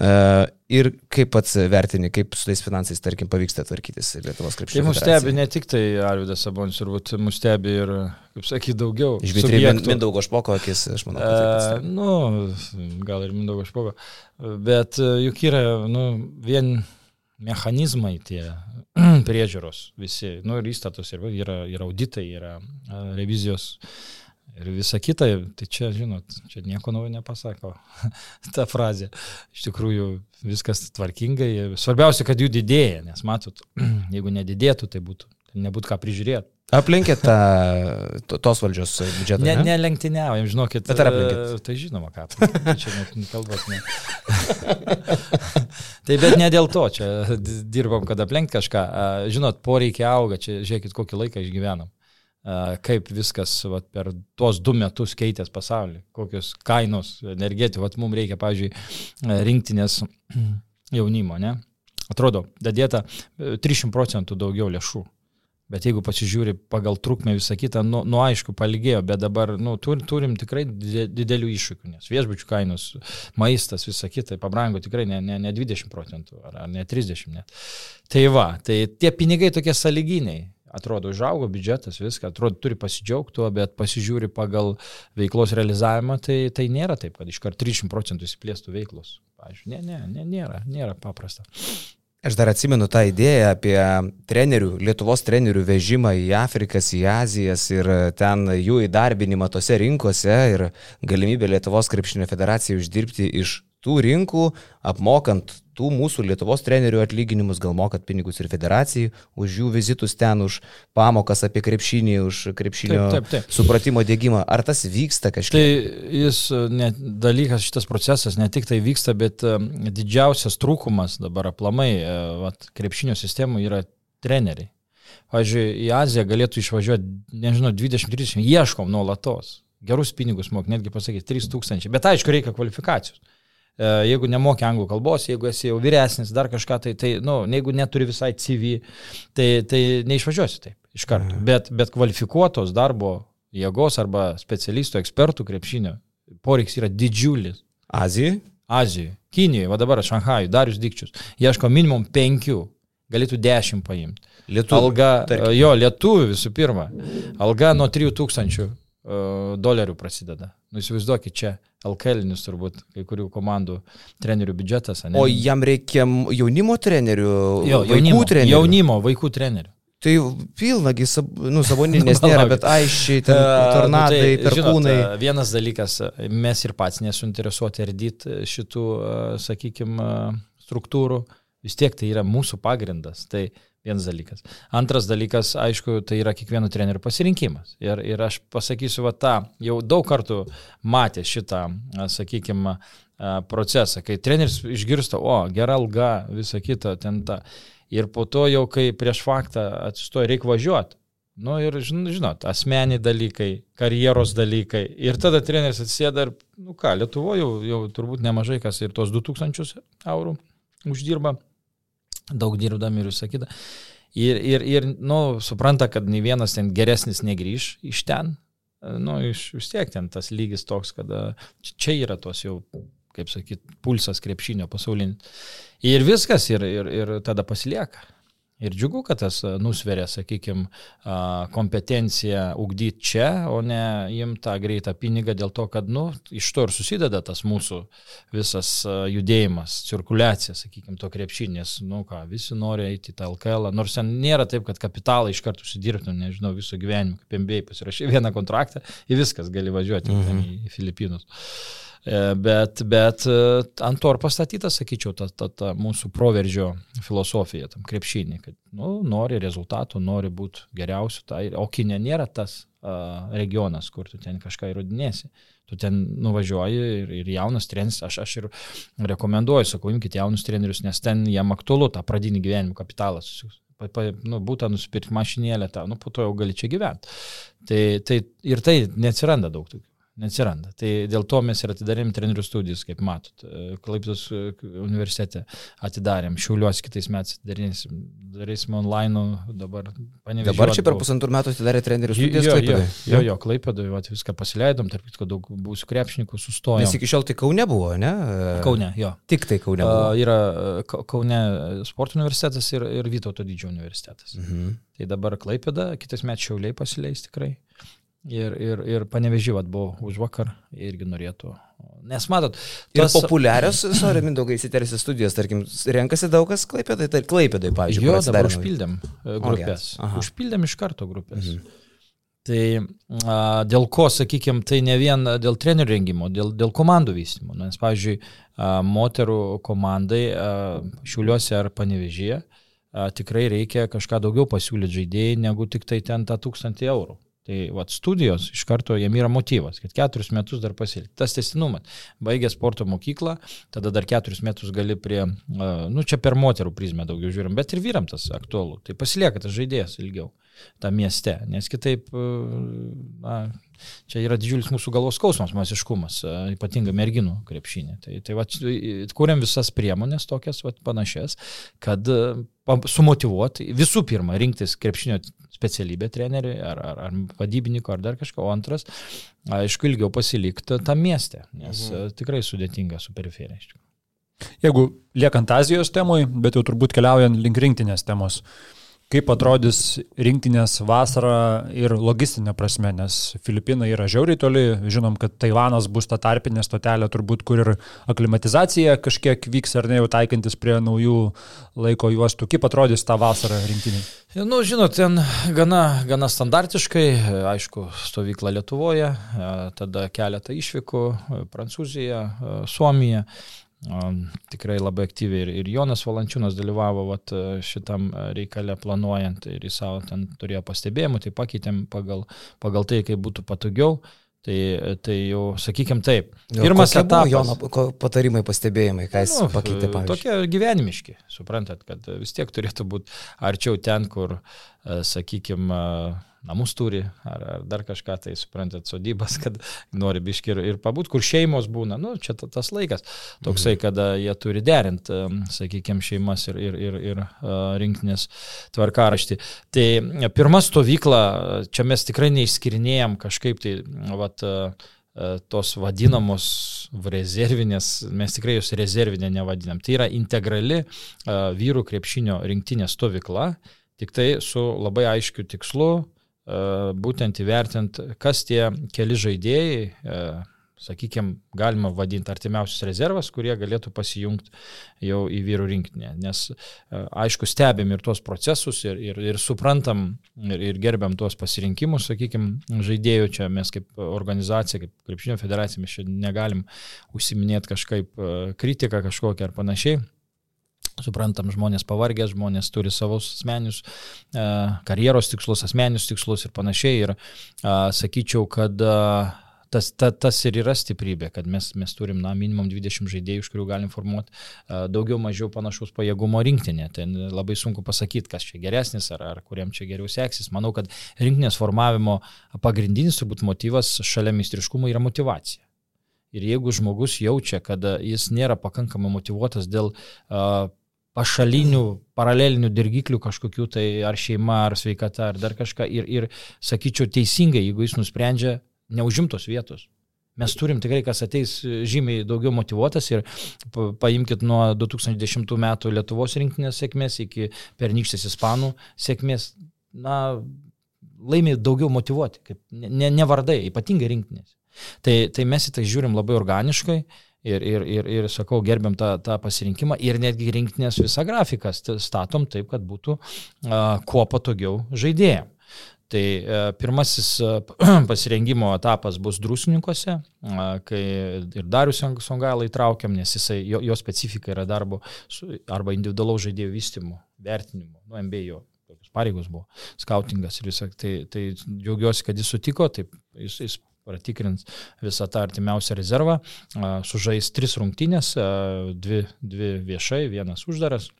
Uh, ir kaip pats vertini, kaip su tais finansais, tarkim, pavyksta tvarkytis Lietuvos krepšinio. Tai mus stebi ne tik tai Arvidas Sabonis, turbūt mus stebi ir, kaip sakyti, daugiau. Žvitrė Mindaugo Špoko akis, aš manau. Uh, nu, gal ir Mindaugo Špoko. Bet uh, juk yra, nu, vien mechanizmai tie [clears throat] priežiūros visi, nu ir įstatus, ir yra, yra auditai, yra revizijos ir visa kita, tai čia, žinot, čia nieko naujo nepasako [laughs] ta frazė. Iš tikrųjų, viskas tvarkingai. Svarbiausia, kad jų didėja, nes matot, [clears throat] jeigu nedidėtų, tai būtų, tai nebūtų ką prižiūrėti. Aplinkė tą to, tos valdžios biudžetą. Ne, ne, ne lenktyniaujam, žinokit. Bet ar aplinkė? Tai žinoma, ką. [laughs] Čia net kalbos ne. [laughs] tai bet ne dėl to, čia dirbam, kad aplenkti kažką. Žinot, poreikiai auga, čia žiūrėkit, kokį laiką išgyvenam kaip viskas vat, per tuos du metus keitės pasaulį, kokios kainos energetikos, mums reikia, pavyzdžiui, rinktinės [clears throat] jaunimo, ne? Atrodo, dadėta 300 procentų daugiau lėšų. Bet jeigu pasižiūri pagal trukmę visą kitą, nu, nu aišku, palygėjo, bet dabar nu, tur, turim tikrai didelių iššūkių, nes viešbučių kainos, maistas, visą kitą pabrango tikrai ne, ne, ne 20 procentų ar, ar ne 30 net. Tai va, tai tie pinigai tokie saliginiai atrodo, užaugo biudžetas, viską, atrodo, turi pasidžiaugti tuo, bet pasižiūri pagal veiklos realizavimą, tai, tai nėra taip, kad iškart 300 procentų įsiplėstų veiklos. Pavyzdžiui, ne, ne, ne, nėra, nėra paprasta. Aš dar atsimenu tą idėją apie trenerių, Lietuvos trenerių vežimą į Afrikas, į Azijas ir ten jų įdarbinimą tose rinkose ir galimybę Lietuvos krepšinio federacijai uždirbti iš tų rinkų, apmokant tų mūsų Lietuvos trenerių atlyginimus, gal mokat pinigus ir federacijai, už jų vizitus ten, už pamokas apie krepšinį, už krepšinio taip, taip, taip. supratimo dėgymą. Ar tas vyksta kažkaip? Tai jis, ne, dalykas, šitas procesas ne tik tai vyksta, bet didžiausias trūkumas dabar aplamai vat, krepšinio sistemų yra treneriai. Pavyzdžiui, į Aziją galėtų išvažiuoti, nežinau, 20-30, ieškom nuolatos. Gerus pinigus mok, netgi pasakyti, 3000. Bet aišku, reikia kvalifikacijos. E, jeigu nemoki anglų kalbos, jeigu esi jau vyresnis, dar kažką, tai, tai nu, jeigu neturi visai CV, tai, tai neišvažiuosi taip iš karto. Mhm. Bet, bet kvalifikuotos darbo jėgos arba specialistų, ekspertų krepšinio poreiks yra didžiulis. Azijoje? Azijoje. Kinijoje, va dabar Šanhajui, Darius Dikčius. Ieško minimum penkių, galėtų dešimt paimti. Lietuvių. Alga, tarkim. jo, lietuvių visų pirma. Alga nuo 3000 dolerių prasideda. Nu, įsivaizduokit, čia LKLinis turbūt kai kurių komandų trenerių biudžetas. Ne? O jam reikia jaunimo trenerių, jo, jaunimo, trenerių. Jaunimo, vaikų trenerių. Tai pilnagi, nu, savoninės [laughs] nėra, bet aiškiai, ten tornadai, nu, tai, perkūnai. Žinot, vienas dalykas, mes ir pats nesuinteresuoti ardyti šitų, sakykime, struktūrų, vis tiek tai yra mūsų pagrindas. Tai Vienas dalykas. Antras dalykas, aišku, tai yra kiekvieno trenerių pasirinkimas. Ir, ir aš pasakysiu va tą, jau daug kartų matė šitą, sakykime, procesą, kai treneris išgirsta, o, gera alga, visa kita, ten ta. Ir po to jau, kai prieš faktą atsistoja, reikia važiuoti. Nu ir, žinot, asmeniai dalykai, karjeros dalykai. Ir tada treneris atsėda ir, nu ką, Lietuvoje jau, jau turbūt nemažai kas ir tos 2000 eurų uždirba daug dirbdami ir visą kitą. Ir, ir, ir nu, supranta, kad nei vienas ten geresnis negryž iš ten. Nu, iš, vis tiek ten tas lygis toks, kad čia yra tos jau, kaip sakyt, pulsas krepšinio pasaulinis. Ir viskas, ir, ir, ir tada pasilieka. Ir džiugu, kad tas nusveria, sakykime, kompetenciją ugdyti čia, o ne imti tą greitą pinigą dėl to, kad, nu, iš to ir susideda tas mūsų visas judėjimas, cirkuliacija, sakykime, to krepšinės, nu ką, visi nori eiti į tą LKL, nors ten nėra taip, kad kapitalą iš karto užsidirbtų, nežinau, viso gyvenimo, kaip MBA pasirašė vieną kontraktą ir viskas gali važiuoti mhm. į Filipinus. Uh, E, bet, bet e, ant to ir pastatyta, sakyčiau, ta, ta, ta mūsų proveržio filosofija, tam krepšinį, kad nu, nori rezultatų, nori būti geriausiu, tai, o kinė nėra tas regionas, kur tu ten kažką įrodinėsi. Tu ten nuvažiuoji ir, ir jaunas treneris, aš, aš ir rekomenduoju, sakau, imkite jaunus trenerius, nes ten jam aktualu tą pradinį gyvenimo kapitalą pa, nu, būtų nusipirkti mašinėlę, tą, nu, po to jau gali čia gyventi. Tai, tai ir tai neatsiranda daug tokių neatsiranda. Tai dėl to mes ir atidarėm trenerių studijas, kaip matot. Klaiptos universitete atidarėm, šiauliuos kitais metais atidarysim, darysim online, dabar panevežėm. Dabar čia per pusantrų metų atidarė trenerių studijas jo, jo, jo, jo, Klaipėdai, viską pasileidom, tarp kitko daug būsiu krepšininkų sustojo. Nes iki šiol tai Kaune buvo, ne? Kaune, jo. Tik tai Kaune. Buvo. Uh, yra Kaune sporto universitetas ir, ir Vytauto didžiojo universitetas. Mhm. Tai dabar Klaipėda, kitais metais šiauliai pasileis tikrai. Ir, ir, ir panevežyvat buvo už vakar irgi norėtų. Nes matot, tos... Ir populiarios, sorry, mindaugai, įsitersi studijos, tarkim, renkasi daug kas klaipėdai, tai klaipėdai, pavyzdžiui. Jo, dabar užpildėm e, grupės. O, užpildėm iš karto grupės. Mhm. Tai a, dėl ko, sakykime, tai ne vien dėl trenerių rengimo, dėl, dėl komandų vystymo. Nes, pavyzdžiui, a, moterų komandai a, šiuliuose ar panevežyje tikrai reikia kažką daugiau pasiūlyti žaidėjai negu tik tai ten tą tūkstantį eurų. Tai vat, studijos iš karto jam yra motyvas, kad keturis metus dar pasilikti. Tas testinumas. Baigė sporto mokyklą, tada dar keturis metus gali prie, nu čia per moterų prizmę daugiau žiūrim, bet ir vyram tas aktualu. Tai pasilieka tas žaidėjas ilgiau tam mieste, nes kitaip, na, čia yra didžiulis mūsų galvos skausmas, masiškumas, ypatingai merginų krepšinė. Tai, tai va, kūrėm visas priemonės tokias va, panašias, kad sumotivuoti visų pirma rinktis krepšinio specialybę treneriui ar, ar, ar vadybininko ar dar kažko, o antras, aišku, ilgiau pasilikti tam mieste, nes mhm. tikrai sudėtinga su periferija iš tikrųjų. Jeigu liekant Azijos temui, bet jau turbūt keliaujant link rinktinės temos, uh, kaip atrodys rinktinės vasara ir logistinė prasme, nes Filipinai yra žiauriai toli, žinom, kad Taivanas bus ta tarpinė stotelė, turbūt kur ir aklimatizacija kažkiek vyks ar ne jau taikantis prie naujų laiko juostų. Kaip atrodys ta vasara rinktinė? Nu, žinot, ten gana, gana standartiškai, aišku, stovykla Lietuvoje, tada keletą išvykų, Prancūzija, Suomija. Tikrai labai aktyviai ir, ir Jonas Valančiūnas dalyvavo vat, šitam reikalę planuojant ir jis savo ten turėjo pastebėjimų, tai pakeitėm pagal, pagal tai, kaip būtų patogiau. Tai, tai jau, sakykim, taip. Pirmas etapas. Jono patarimai, pastebėjimai, ką jis nu, pakeitė, pavyzdžiui. Tokie gyvenimiški, suprantat, kad vis tiek turėtų būti arčiau ten, kur, sakykim, namus turi, ar, ar dar kažką, tai suprantat, sodybas, [laughs] kad nori biški ir, ir pabūt, kur šeimos būna, nu, čia tas laikas toksai, mhm. kada jie turi derinti, sakykime, šeimas ir, ir, ir, ir rinktinės tvarkaraštį. Tai pirma stovykla, čia mes tikrai neišskirinėjom kažkaip tai, vat, tos vadinamos rezervinės, mes tikrai jos rezervinė nevadinam. Tai yra integrali vyrų krepšinio rinktinė stovykla, tik tai su labai aiškiu tikslu E, būtent įvertint, kas tie keli žaidėjai, e, sakykime, galima vadinti artimiausius rezervas, kurie galėtų pasijungti jau į vyrų rinkinę. Nes, e, aišku, stebim ir tuos procesus ir, ir, ir suprantam ir, ir gerbiam tuos pasirinkimus, sakykime, žaidėjų čia mes kaip organizacija, kaip Krepšinio federacija, mes čia negalim užsiminėti kažkaip kritiką kažkokią ar panašiai. Suprantam, žmonės pavargę, žmonės turi savus asmenius e, karjeros tikslus, asmenius tikslus ir panašiai. Ir a, sakyčiau, kad a, tas, ta, tas ir yra stiprybė, kad mes, mes turim, na, minimum 20 žaidėjų, iš kurių galim formuoti daugiau mažiau panašaus pajėgumo rinktinė. Ten labai sunku pasakyti, kas čia geresnis ar, ar kuriam čia geriau seksis. Manau, kad rinktinės formavimo pagrindinis turbūt motyvas šalia mistriškumo yra motivacija. Ir jeigu žmogus jaučia, kad jis nėra pakankamai motivuotas dėl uh, pašalinių, paralelinių dirgiklių kažkokių, tai ar šeima, ar sveikata, ar dar kažką. Ir, ir sakyčiau, teisingai, jeigu jis nusprendžia neužimtos vietos. Mes turim tikrai, kas ateis žymiai daugiau motivuotas ir paimkite nuo 2010 metų Lietuvos rinktinės sėkmės iki pernykštės Ispanų sėkmės, na, laimė daugiau motivuoti, kaip ne, ne vardai, ypatingai rinktinės. Tai, tai mes į tai žiūrim labai organiškai Ir, ir, ir, ir sakau, gerbiam tą, tą pasirinkimą ir netgi rinktinės visą grafiką statom taip, kad būtų a, kuo patogiau žaidėjams. Tai a, pirmasis a, [clears throat] pasirengimo etapas bus drusininkuose, a, kai ir Darius Songailą įtraukiam, nes jisai, jo, jo specifika yra darbo su, arba individualaus žaidėjų vystymų, vertinimo, nu, MBA jo pareigos buvo, skautingas ir visą. Tai, tai džiaugiuosi, kad jis sutiko, taip, jis, jis pratikrins visą tą artimiausią rezervą, sužais tris rungtynės, dvi, dvi viešai, vienas uždaras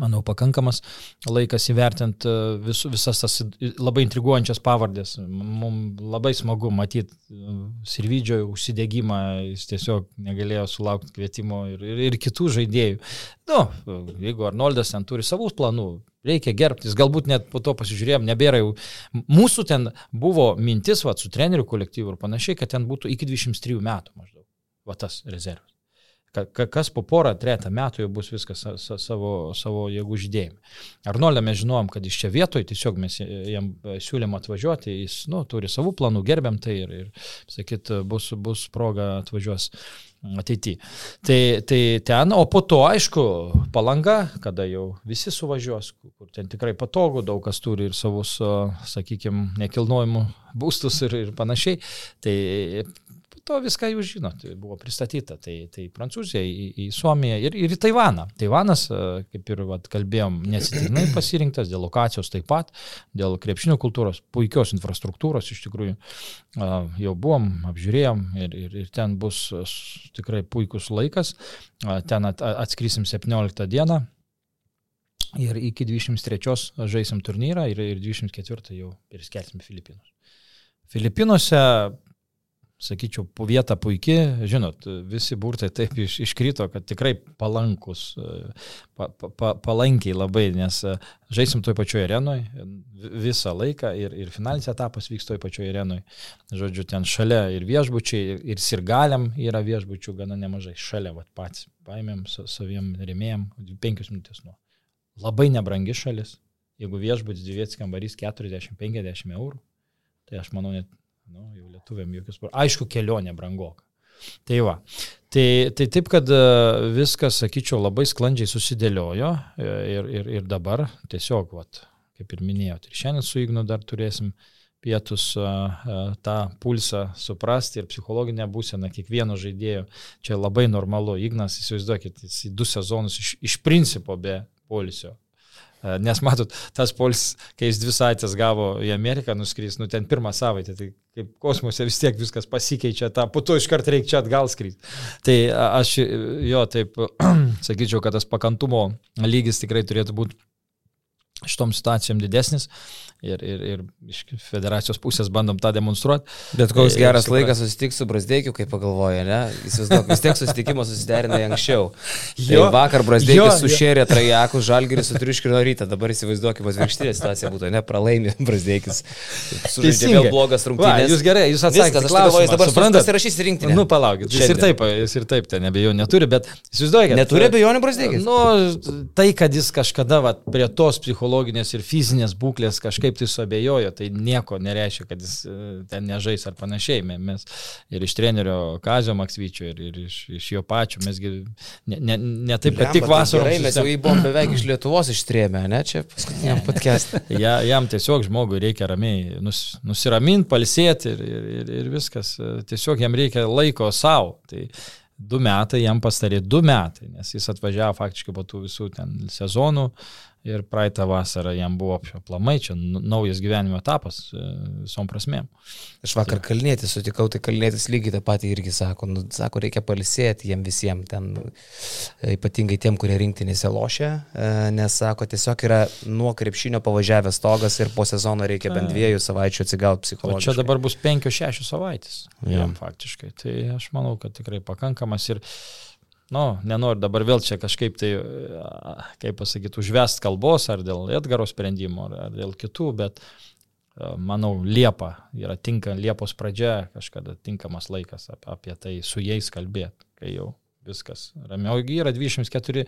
manau, pakankamas laikas įvertinti e, vis, visas tas labai intriguojančias pavardės. Mums labai smagu matyti e, Sirvidžio užsidėgymą, jis tiesiog negalėjo sulaukti kvietimo ir, ir, ir kitų žaidėjų. Nu, jeigu Arnoldas ten turi savus planų, reikia gerbtis, galbūt net po to pasižiūrėjom, nebėra jau. Mūsų ten buvo mintis, va, su trenerių kolektyvu ir panašiai, kad ten būtų iki 23 metų maždaug. Va tas rezervas kas po porą, tretą metų jau bus viskas savo, savo jėgų žydėjime. Arnoldą mes žinom, kad iš čia vietoj tiesiog mes jam siūlėm atvažiuoti, jis nu, turi savų planų, gerbiam tai ir, ir sakyt, bus, bus proga atvažiuos ateityje. Tai, tai ten, o po to, aišku, palanga, kada jau visi suvažiuos, kur ten tikrai patogu, daug kas turi ir savus, sakykime, nekilnojimų būstus ir, ir panašiai. Tai to viską jūs žinot, buvo pristatyta. Tai, tai Prancūzija, į, į Suomiją ir, ir į Taivaną. Taivanas, e, kaip ir vat, kalbėjom, nesitiknai pasirinktas dėl lokacijos taip pat, dėl krepšinio kultūros, puikios infrastruktūros iš tikrųjų. E, jau buvom, apžiūrėjom ir, ir, ir ten bus tikrai puikus laikas. E, ten at, atskrisim 17 dieną. Ir iki 23 žaisim turnyrą ir, ir 24 jau perskelsim Filipinus. Filipinuose sakyčiau, vieta puikiai, žinot, visi burtai taip iš, iškrito, kad tikrai palankus, pa, pa, palankiai labai, nes žaisim toj pačioj arenoje visą laiką ir, ir finalinis etapas vyks toj pačioj arenoje. Žodžiu, ten šalia ir viešbučiai, ir, ir sirgaliam yra viešbučių gana nemažai, šalia vat, patys paėmėm saviem remėjim penkius minutės nuo. Labai nebrangi šalis, jeigu viešbutis dvietis kambarys 40-50 eurų, tai aš manau net Nu, jau lietuviam jokius. Aišku, kelionė brangoka. Tai va. Tai, tai taip, kad e, viskas, sakyčiau, labai sklandžiai susidėliojo e, ir, ir, ir dabar tiesiog, vat, kaip ir minėjot, ir šiandien su Ignu dar turėsim pietus e, tą pulsą suprasti ir psichologinę būseną kiekvieno žaidėjo. Čia labai normalu. Ignas, įsivaizduokit, jis į du sezonus iš, iš principo be polisio Nes matot, tas polis, kai jis dvi savaitės gavo į Ameriką nuskrys, nu ten pirmą savaitę, tai kaip kosmose vis tiek viskas pasikeičia, tą po to iškart reikia čia atgal skryti. Tai aš jo taip [clears throat] sakyčiau, kad tas pakantumo lygis tikrai turėtų būti šitom situacijom didesnis ir, ir, ir iš federacijos pusės bandom tą demonstruoti. Bet koks geras ir, laikas susitikti su Brasdeikiu, kaip pagalvoja, ne? Įsivaizduok, vis tiek susitikimo susiderina anksčiau. Tai jo, vakar Brasdeikis sušėrė trajekus, žalgeris su triuškino rytą, dabar įsivaizduokime, atvirkštinė situacija būtų, ne, pralaimi Brasdeikis. Sužaidė vėl blogas rungtynės. Va, jūs gerai, jūs atsakėte, jis dabar suprantate, rašys rinkti. Nu, palaukit, jis ir taip, jis ir taip, ten nebejau neturi, bet įsivaizduokite. Neturi abejonių Brasdeikis? Nu, tai, kad jis kažkada va, prie tos psichologinės ir fizinės būklės kažkaip kažkaip tai suabejojo, tai nieko nereiškia, kad jis e, ten nežais ar panašiai. Mes ir iš trenerio Kazio Maksvyčio, ir, ir iš, iš jo pačių, mesgi ne, ne, ne taip, kad tik vasarą. Gerai, mes jau jį buvom beveik iš Lietuvos ištrėmę, ne čia paskutiniam [laughs] podcast'e. ja, jam tiesiog žmogui reikia ramiai nus, nusiraminti, palsėti ir, ir, ir, ir viskas. Tiesiog jam reikia laiko savo. Tai, du metai jam pastarė, du metai, nes jis atvažiavo faktiškai po tų visų ten sezonų, ir praeitą vasarą jam buvo aplamai čia naujas gyvenimo etapas e, visom prasmėm. Aš vakar tai. kalnėtis sutikau, tai kalnėtis lygiai tą patį irgi sako, nu, sako, reikia palisėti jiem visiems, ten e, ypatingai tiem, kurie rinktinėse lošia, e, nes sako, tiesiog yra nuo krepšinio pavažiavęs stogas ir po sezono reikia bent dviejų savaičių atsigauti psichologiškai. O čia dabar bus penkios šešios savaitės. Ja. Jam faktiškai. Tai aš manau, kad tikrai pakankamas ir nu, nenoriu dabar vėl čia kažkaip tai, kaip pasakyti, užvest kalbos ar dėl Edgaro sprendimo, ar, ar dėl kitų, bet manau, Liepa yra tinka, Liepos pradžia kažkada tinkamas laikas apie tai su jais kalbėti, kai jau viskas ramiau. Yra 24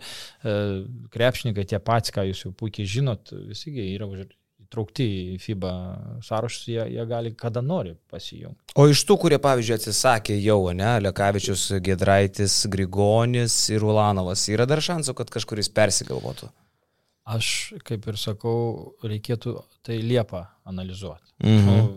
krepšininkai, tie patys, ką jūs jau puikiai žinot, visi yra už įtraukti į FIBA sąrašus, jie, jie gali kada nori pasijungti. O iš tų, kurie, pavyzdžiui, atsisakė jau, ne, Lekavičius, Gedraitis, Grigonis ir Ulanovas, yra dar šansų, kad kažkuris persigalvotų? Aš, kaip ir sakau, reikėtų tai Liepą analizuoti. Mhm. Nu,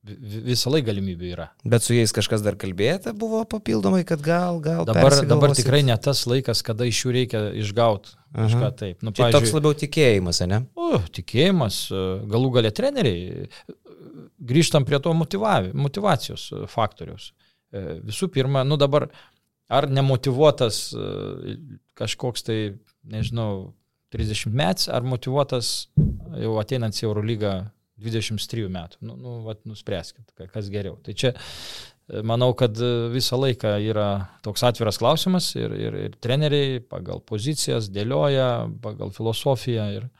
Visą laiką galimybių yra. Bet su jais kažkas dar kalbėjote buvo papildomai, kad gal, gal. Dabar, dabar tikrai ne tas laikas, kada iš jų reikia išgauti kažką taip. Nu, Čia toks pavyzdžiui, labiau tikėjimas, ne? o, tikėjimas, e, galų galę treneriai. Grįžtam prie to motivacijos e, faktoriaus. E, Visų pirma, nu dabar ar nemotivuotas e, kažkoks tai, nežinau, 30 metais, ar motivuotas jau ateinant į Eurolygą 23 metų. Nu, nu vat, nuspręskit, ka- kas geriau. Tai čia e, manau, kad e, visą laiką yra toks atviras klausimas ir, ir, ir treneriai pagal pozicijas dėlioja, pagal filosofiją. Ir,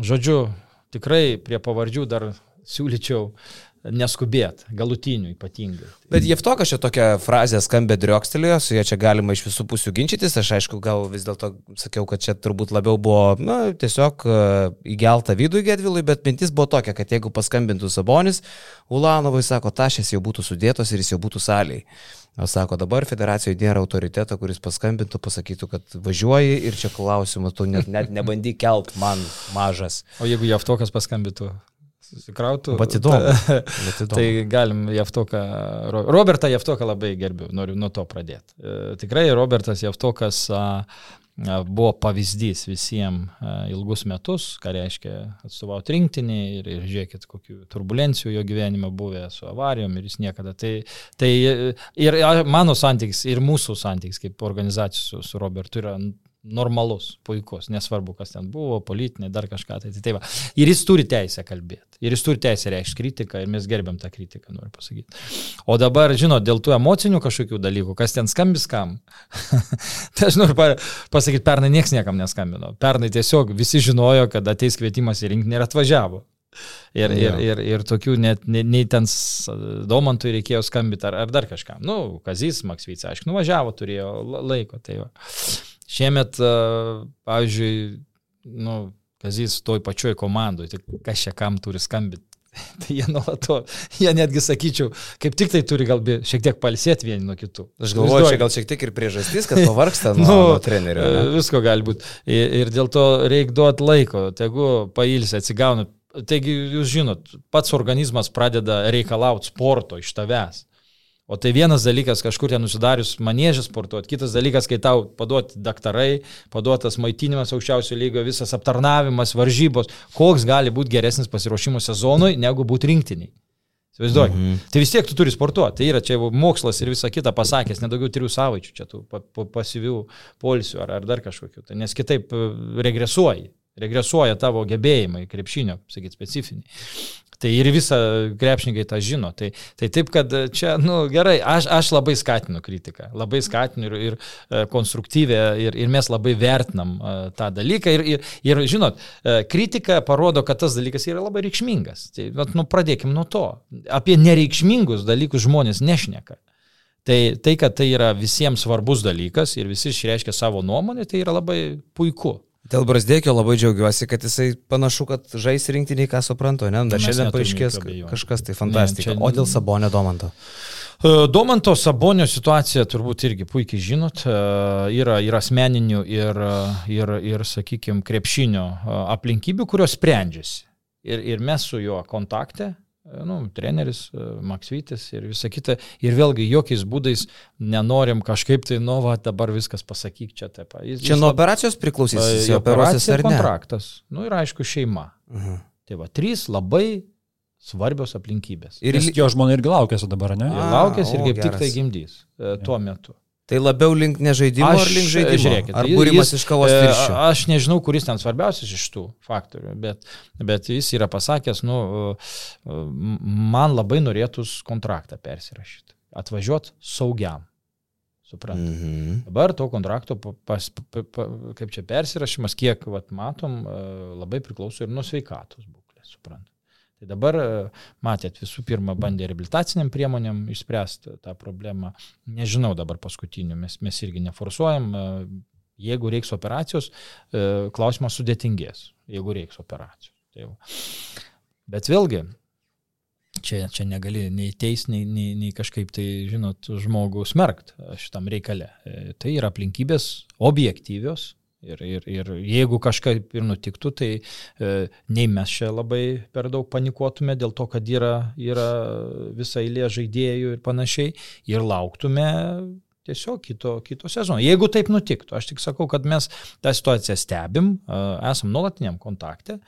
žodžiu, tikrai prie pavardžių dar siūlyčiau neskubėt, galutinių ypatingai. Bet Jeftokas čia tokia frazė skambė driokstelėjo, su ja čia galima iš visų pusių ginčytis. Aš aišku, gal vis dėlto sakiau, kad čia turbūt labiau buvo, na, tiesiog e, įgelta vidų Gedvilui, bet mintis buvo tokia, kad jeigu paskambintų Sabonis, Ulanovai sako, tašės jau būtų sudėtos ir jis jau būtų saliai. O sako, dabar federacijoje nėra autoriteto, kuris paskambintų, pasakytų, kad važiuoji ir čia klausimas, tu net, net nebandyk kelt man mažas. O jeigu Jaftokas paskambintų, susikrautų. Bet įdomu. [laughs] Tai galim Jaftoką, Ro- Robertą Jaftoką labai gerbiu, noriu nuo to pradėti. E, Tikrai Robertas a, buvo pavyzdys visiems a, ilgus metus, ką reiškia atstovauti rinktinį ir, ir žiūrėkit, kokių turbulencijų jo gyvenime buvę su avarijom ir jis niekada. Tai, tai e, ir mano santykis, ir mūsų santykis kaip organizacijos su Robertu yra normalus, puikus, nesvarbu, kas ten buvo, politinė, dar kažką. Tai, tai, tai va. Ir jis turi teisę kalbėti. Ir jis turi teisę reikšti kritiką ir mes gerbiam tą kritiką, noriu pasakyti. O dabar, žinot, dėl tų emocinių kažkokių dalykų, kas ten skambis kam. [laughs] tai aš noriu pa- pasakyti, pernai niekas niekam neskambino. Pernai tiesiog visi žinojo, kad ateis kvietimas į rinkinį ir atvažiavo. Ir, ir, ir, ir tokių net nei, nei ten Domantui reikėjo skambyti ar, ar dar kažkam. Nu, Kazys Maksvyca, aišku, nuvažiavo, turėjo la- laiko. Tai va. Šiemet, a, pavyzdžiui, nu, Kazys toj pačioj komandoj, tai kas čia kam turi skambinti. [laughs] Tai jie nuolato, jie netgi sakyčiau, kaip tik tai turi gal bi- šiek tiek palsėti vieni nuo kitų. Aš galvoju, čia gal šiek tiek ir priežastis, kad pavarksta [laughs] nuo, nuo trenerio. e, ne? Visko gali būti. Ir, ir dėl to reikia duoti laiko, tegu pailsi, atsigauna. Taigi, jūs žinot, pats organizmas pradeda reikalauti sporto iš tavęs. O tai vienas dalykas kažkur ten nusidarius manėžę sportuoti, kitas dalykas, kai tau paduoti daktarai, paduotas maitinimas aukščiausio lygio, visas aptarnavimas, varžybos, koks gali būti geresnis pasiruošimo sezonui, negu būti rinktiniai. Įsivaizduoju. Mhm. Tai vis tiek tu turi sportuoti. Tai yra čia mokslas ir visa kita pasakęs, nedaugiau trijų savaičių čia tų pa, pa, pasyvių polisių ar, ar dar kažkokių. Tai nes kitaip e, regresuoji. Regresuoja tavo gebėjimai krepšinio, sakyt, specifiniai. Tai ir visa krepšininkai tą žino. Tai, tai taip, kad čia, na nu, gerai, aš, aš labai skatinu kritiką, labai skatinu ir, ir e, konstruktyvę, ir, ir mes labai vertinam e, tą dalyką. Ir, ir, ir žinot, e, kritika parodo, kad tas dalykas yra labai reikšmingas. Tai, nu, pradėkim nuo to. Apie nereikšmingus dalykus žmonės nešneka. Tai, tai, kad tai yra visiems svarbus dalykas ir visi išreiškia savo nuomonę, tai yra labai puiku. Dėl Brasdėkio labai džiaugiuosi, kad jisai panašu, kad žais rinktiniai, ką suprantu, ne? Dar šiandien paaiškės kažkas tai fantastika. Ne, čia- O dėl Sabonio Domanto? E, Domanto Sabonio situacija turbūt irgi puikiai žinot, e, yra ir asmeninių, ir, e, ir, ir sakykime, krepšinio aplinkybių, kurios sprendžiasi. Ir, ir mes su juo kontakte, nu, treneris e, Maksvytis ir visa kita. Ir vėlgi jokiais būdais nenorim kažkaip tai, nu, va, dabar viskas pasakyk čia taip. Jis, Čia jis nuo operacijos priklausys, e, jis operuosis operacija ar ir ne? kontraktas. Nu ir aišku, šeima. Mhm. Tai va, trys labai svarbios aplinkybės. Ir Ir jo žmona irgi laukėsi dabar, ne? Ir A, laukėsi ir o, kaip tik tai gimdys e, tuo metu. Tai labiau link nežaidimo ar link žaidimo? žiūrėkit, ar būrimas jis, iš kavos e, tirščių? Aš nežinau, kuris ten svarbiausias iš tų faktorių, bet, bet jis yra pasakęs, nu, e, man labai norėtųs kontraktą persirašyti. Atvažiuot saugiam. Suprantu. Mm. Mhm. Dabar to kontrakto, pa- pas, pa, pa, kaip čia persirašymas, kiek vat, matom, e, labai priklauso ir nuo sveikatos būklės, suprantu. Tai dabar, e, matėt, visų pirma, bandė reabilitaciniam priemonėm išspręsti tą problemą. Nežinau dabar paskutinių, mes, mes irgi neforsuojam. e, Jeigu reiks operacijos, e, klausimas sudėtingės, jeigu reiks operacijos. Tai va. Bet vėlgi, čia, čia negali nei teis, nei, nei, nei kažkaip tai, žinot, žmogų smerkt šitam reikale. Tai yra aplinkybės objektyvios Ir, ir, ir jeigu kažkaip ir nutiktų, tai e, nei mes čia labai per daug panikuotume dėl to, kad yra, yra visa eilė žaidėjų ir panašiai, ir lauktume tiesiog kito, kito sezono. Jeigu taip nutiktų, aš tik sakau, kad mes tą situaciją stebim, esam nuolatiniam kontakte,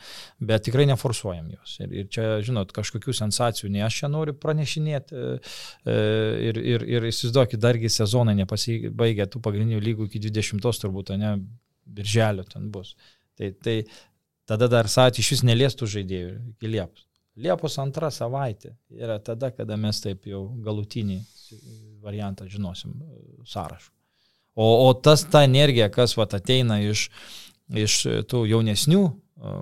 bet tikrai neforsuojam jos. Ir, ir čia, žinot, kažkokių sensacijų, ne aš čia noriu pranešinėti e, e, ir, ir, ir įsivaizduokit, dargi sezonai nepasibaigė tų pagrindinių lygų iki 20 turbūt, ne, birželio ten bus. Tai, tai tada dar savaitę iš vis neliestų žaidėjų iki Liepos. Liepos antra savaitė yra tada, kada mes taip jau galutinį variantą žinosim sąrašų. O, o tas ta energija, kas vat, ateina iš, iš tų jaunesnių,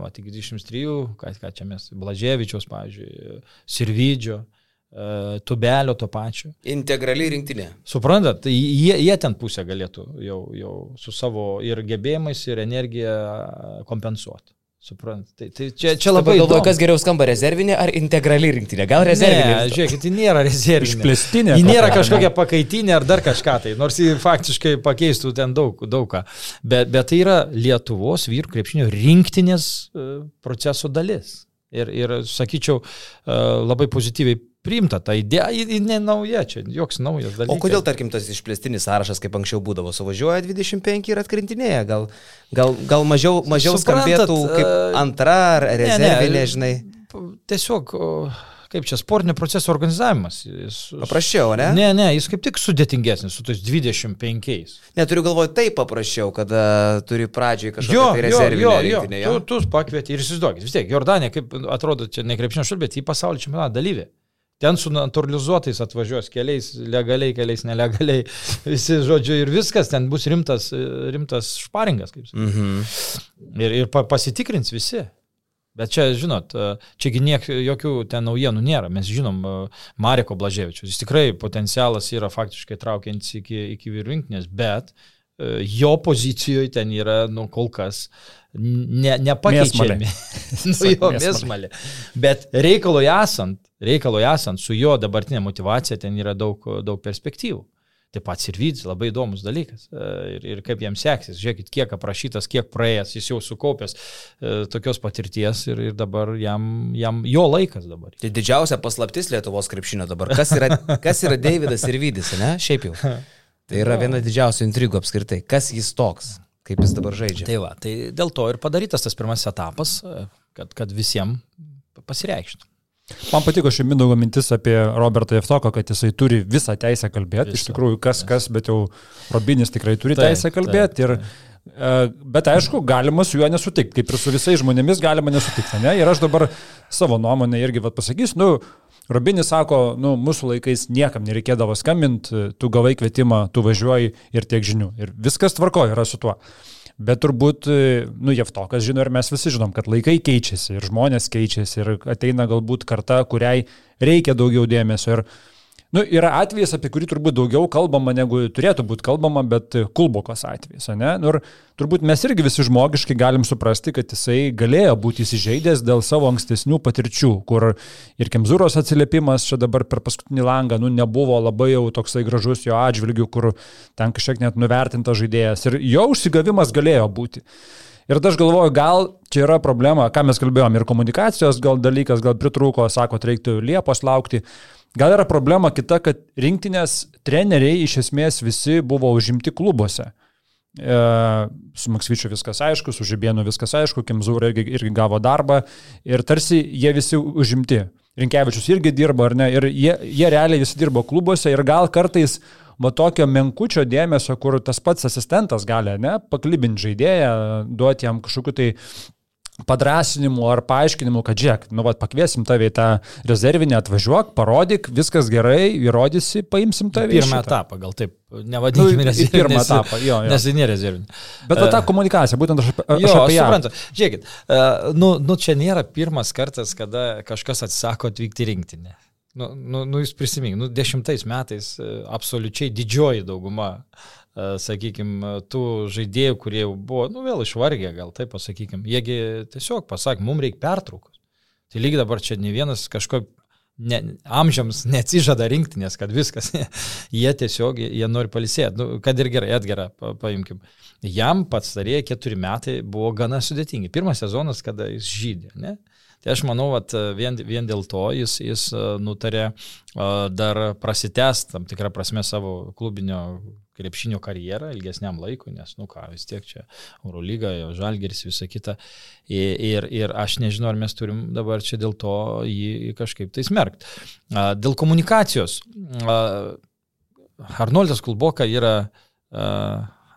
vat, iki 23, ką, ką čia mes, Blaževičiaus, pavyzdžiui, Sirvidžio, tubelio to pačio. Integraliai rinktinė. Suprantat, tai jie, jie ten pusę galėtų jau, jau su savo ir gebėjimais, ir energija kompensuoti. Suprant. Tai, tai čia, čia labai galvoju, kas geriau skamba rezervinė ar integrali rinktinė. Gal rezervinė? Ne, žiūrėkit, ji nėra rezervinė. Išplėstinė. Ji nėra kažkokia pakaitinė ar dar kažką tai, nors ji faktiškai pakeistų ten daug, daug ką. Bet, bet tai yra Lietuvos vyrų krepšinio rinktinės e, proceso dalis. Ir, ir sakyčiau, e, labai pozityviai priimta ta idėja, ji ne nauja, čia joks naujas dalykas. O kodėl, tarkim, tas išplėstinis sąrašas, kaip anksčiau būdavo, suvažiuoja 25 ir atkrintinėja, gal, gal, gal mažiau, mažiau Suprantat, skambėtų kaip e, antra ar rezervinė, žinai. Tiesiog kaip čia sportinio proceso organizavimas. Jis, paprasčiau, ne? Ne, ne, jis kaip tik sudėtingesnis su tais 25. Neturiu galvoje taip paprasčiau, kada turi pradžiai kažkokią tai rezervinę. Jo, jo, jo. Tu, tu pakvieti ir įsivaizduokit, vis tiek, Jordanija, kaip atrodo, čia ne krepšinio šal, bet į pasaulio čempionatą dalyvė. Ten su naturalizuotais atvažiuos keliais, legaliai, keliais nelegaliai, [laughs] visi žodžiu ir viskas, ten bus rimtas, rimtas šparingas, kaip sakyti. Mhm. Ir, ir pasitikrins visi. Bet čia, žinot, čiagi niek, jokių ten naujienų nėra. Mes žinom Mareko Blaževičius. Jis tikrai potencialas yra faktiškai traukiantis iki, iki vyrrinktinės, bet jo pozicijoje ten yra, nu, kol kas ne, nepakeičiami. [laughs] nu, jo, mėsmalė. Bet reikalui esant, reikalui esant, su jo dabartinė motivacija ten yra daug, daug perspektyvų. Taip pat ir Vydis, labai įdomus dalykas. E, ir, ir kaip jam seksis. Žiūrėkit, kiek aprašytas, kiek praėjęs, jis jau sukaupęs e, tokios patirties ir, ir dabar jam, jam jo laikas dabar. Tai didžiausia paslaptis Lietuvos krepšinio dabar. Kas yra, kas yra Davidas ir Vydis, ne? Šiaip jau. Tai yra viena didžiausių intrigų apskritai. Kas jis toks, kaip jis dabar žaidžia. Tai va, tai dėl to ir padarytas tas pirmasis etapas, kad, kad visiems pasireikštų. Man patiko ši Mindaugo mintis apie Robertą Jeftoką, kad jisai turi visą teisę kalbėti. Iš tikrųjų, kas kas, bet jau Robinis tikrai turi taip, teisę kalbėti. Taip, taip. Ir, e, bet aišku, galima su juo nesutikti, kaip ir su visais žmonėmis galima nesutikti. Ne? Ir aš dabar savo nuomonę irgi pasakysiu, nu, Robinis sako, nu, mūsų laikais niekam nereikėdavo skambinti, tu gavai kvietimą, tu važiuoji ir tiek žinių. Ir viskas tvarko yra su tuo. Bet turbūt, nu, Jeftokas žino ir mes visi žinom, kad laikai keičiasi ir žmonės keičiasi ir ateina galbūt karta, kuriai reikia daugiau dėmesio. Ir Nu, yra atvejis, apie kurį turbūt daugiau kalbama, negu turėtų būti kalbama, bet Kulbokos atvejis, ne? Nu, ir turbūt mes irgi visi žmogiškai galim suprasti, kad jisai galėjo būti įsižeidęs dėl savo ankstesnių patirčių, kur ir Kemzūros atsiliepimas čia dabar per paskutinį langą, nu, nebuvo labai jau toksai gražus jo atžvilgių, kur ten kažkiek net nuvertintas žaidėjas. Ir jo užsigavimas galėjo būti. Ir aš galvoju, gal čia yra problema, ką mes kalbėjom, ir komunikacijos gal dalykas, gal pritruko, sako, reiktų Liepos laukti. Gal yra problema kita, kad rinktinės treneriai iš esmės visi buvo užimti klubuose. E, su Maksvyčiu viskas aišku, su Žibėnu viskas aišku, Kimzūra irgi, irgi gavo darbą ir tarsi jie visi užimti. Rinkevičius irgi dirbo, ar ne? Ir jie, jie realiai visi dirbo klubuose ir gal kartais va tokio menkučio dėmesio, kur tas pats asistentas gali, ne, paklibinti žaidėją, duoti jam kažkokiu tai padrasinimu ar paaiškinimu, kad žiūrėk, nu, va, pakviesim tave į tą rezervinę, atvažiuok, parodyk, viskas gerai, įrodysi, paimsim tave. Pirmą etapą, gal taip, nevadinkime nu, rezervinę. Pirmą etapą, jo. jo. [laughs] Nes tai nėra rezervinė. Bet va, ta komunikacija, būtent aš, aš jo, apie ją. Suprantu, žiūrėkit, uh, nu, nu, čia nėra pirmas kartas, kada kažkas atsisako atvykti rinktinę. Nu, nu, nu, jūs prisimink, nu, dešimtais metais uh, absoliučiai didžioji dauguma uh, sakykime, tų žaidėjų, kurie jau buvo, nu vėl išvargę, gal taip pasakykime, jiegi tiesiog pasakė, mums reikia pertraukos. Tai lygiai dabar čia ne vienas kažko ne, amžiams neatsižada rinktinės, kad viskas. [laughs] jie tiesiog, jie nori palisėti. Nu, kad ir gerai, Edgarą pa, paimkim. Jam pats tarėjai keturi metai buvo gana sudėtingi. Pirmas sezonas, kada jis žydė. Ne? Tai aš manau, kad vien, vien dėl to jis, jis nutarė dar prasitęsti tam tikrą prasme savo klubinio krepšinio karjerą ilgesniam laikui, nes, nu ką, vis tiek čia Eurolyga, Žalgeris, visa kita. Ir, ir, ir aš nežinau, ar mes turim dabar čia dėl to jį kažkaip tai smerkti. Dėl komunikacijos. Arnoldas Kulboka yra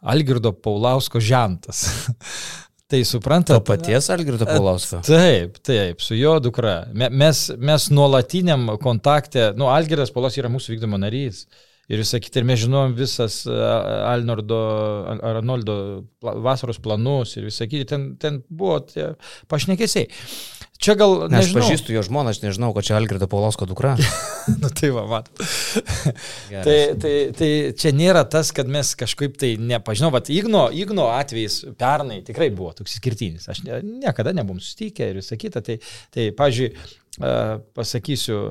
Algirdo Paulausko žentas. [laughs] Tai suprantate. To paties Algirdo Paulausko. Taip, taip, su jo dukra. Mes, mes nuolatiniam kontakte, nu, Algirdas Paulas yra mūsų vykdomo narys. Ir visą kitą, ir mes žinom visas Alnordo, Arnoldo vasaros planus ir visą kitą, ten, ten buvo pašnekėsiai. Čia gal... Ne, aš pažįstu jo žmoną, aš nežinau, kad čia Algirdo Paulosko dukra. [laughs] nu tai va, mat. tai, tai, tai čia nėra tas, kad mes kažkaip tai nepažinau, bet Igno, Igno atvejais pernai tikrai buvo toks skirtinis. Aš ne, niekada nebuvom susitikę ir visą kitą. Tai, tai pažiūrėjau, pasakysiu,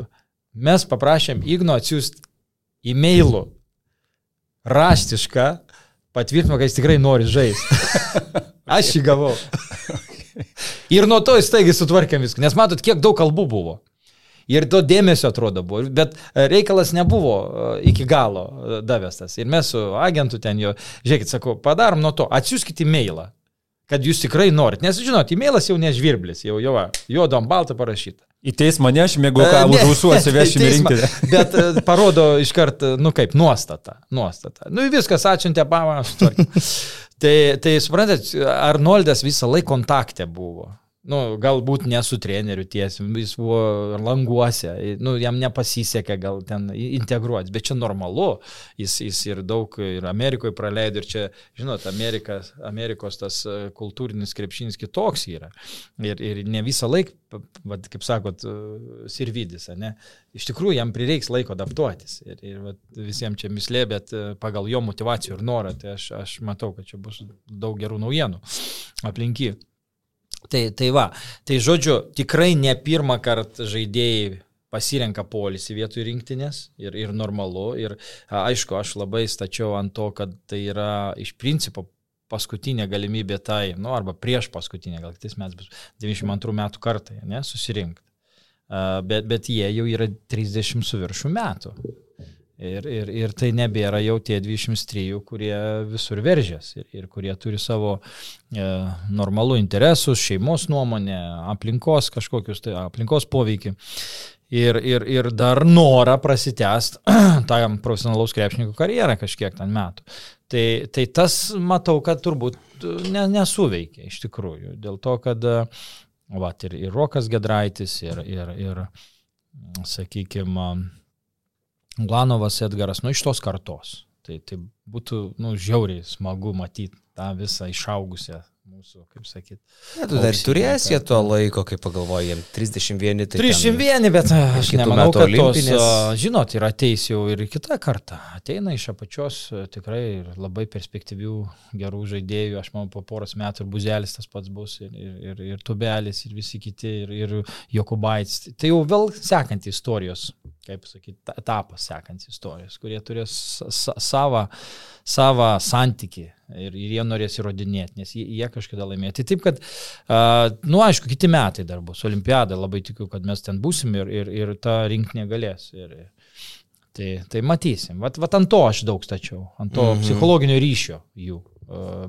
mes paprašėm Igno atsiųsti e-mailų raštišką patvirtino, kad jis tikrai nori žaisti. [laughs] Aš jį gavau. [laughs] Ir nuo to jis taigi sutvarkėm viską, nes matot, kiek daug kalbų buvo. Ir to dėmesio atrodo buvo, bet reikalas nebuvo e, iki galo e, davestas. Ir mes su agentu ten jo, žiūrėkit, sakau, padarom nuo to, atsiųskite e-mailą, kad jūs tikrai norit. Nes, žinot, e-mailas jau nežvirblis, jau jo, juodom baltą parašyta. Į teismą nešim, jeigu ką už ausų [laughs] atsivešim rinkti. Bet parodo iškart, nu kaip, nuostata. Nuostata. Nu viskas, ačiūntė pavą, [laughs] tai, tai suprantat, Arnoldas visą laiką kontakte buvo nu, galbūt ne su treneriu tiesiai, jis buvo languose, nu, jam nepasisekė gal ten integruoti, bet čia normalu, jis, jis ir daug ir Amerikoje praleido ir čia, žinot, Amerikas, Amerikos tas e, kultūrinis krepšinis kitoks yra. Ir, ir ne visą laiką, vad, kaip sakot, e, sirvidis, ne? Iš tikrųjų, jam prireiks laiko adaptuotis. Ir, ir vat, visiems čia mislė, bet e, pagal jo motivacijų ir norą, tai aš, aš matau, kad čia bus daug gerų naujienų aplinky. Tai, tai va, tai žodžiu, tikrai ne pirmą kartą žaidėjai pasirenka polisį vietoj rinktinės ir, ir normalu. Ir aišku, aš labai stačiau ant to, kad tai yra iš principo paskutinė galimybė tai, nu, arba prieš paskutinę, gal kitais metais bus 92 metų kartai, ne, susirinkti. Bet, bet jie jau yra 30 su viršų metų. Ir, ir, ir tai nebėra jau tie 23, kurie visur veržės ir, ir kurie turi savo e, normalų interesus, šeimos nuomonę, aplinkos kažkokius, tai aplinkos poveikį. Ir, ir, ir dar norą prasitęst [clears throat] tam profesionalaus krepšininko karjerą kažkiek ten metų. Tai, tai tas matau, kad turbūt ne, nesuveikia iš tikrųjų. Dėl to, kad vat, ir, ir Rokas Gedraitis, ir, ir, ir sakykime, Glanovas Edgaras, nu iš tos kartos. Tai, tai būtų, nu, žiauriai smagu matyti tą visą išaugusią mūsų, kaip sakyt. Ja, tu dar turėsi to laiko, kaip pagalvojai, 31. Tai 31, bet aš nemanau, kad olimpinės... tos, žinot, yra ateis jau ir kita karta. Ateina iš apačios tikrai labai perspektyvių gerų žaidėjų, aš manau, po poros metų ir Buzelis tas pats bus, ir, ir, ir, ir Tubelis, ir visi kiti, ir, ir Jokubaitis. Tai jau vėl sekanti istorijos kaip sakyti, etapas sekants istorijos, kurie turės savo, savo santyki ir, ir jie norės įrodinėti, nes jie, jie kažkada laimėjo. Tai taip, kad, uh, nu aišku, kiti metai dar bus, olimpiada, labai tikiu, kad mes ten busim ir, ir, ir ta rinkinė galės. Ir, tai, tai matysim. Vat, vat ant to aš daug stačiau, ant to -hmm. psichologinio ryšio jų.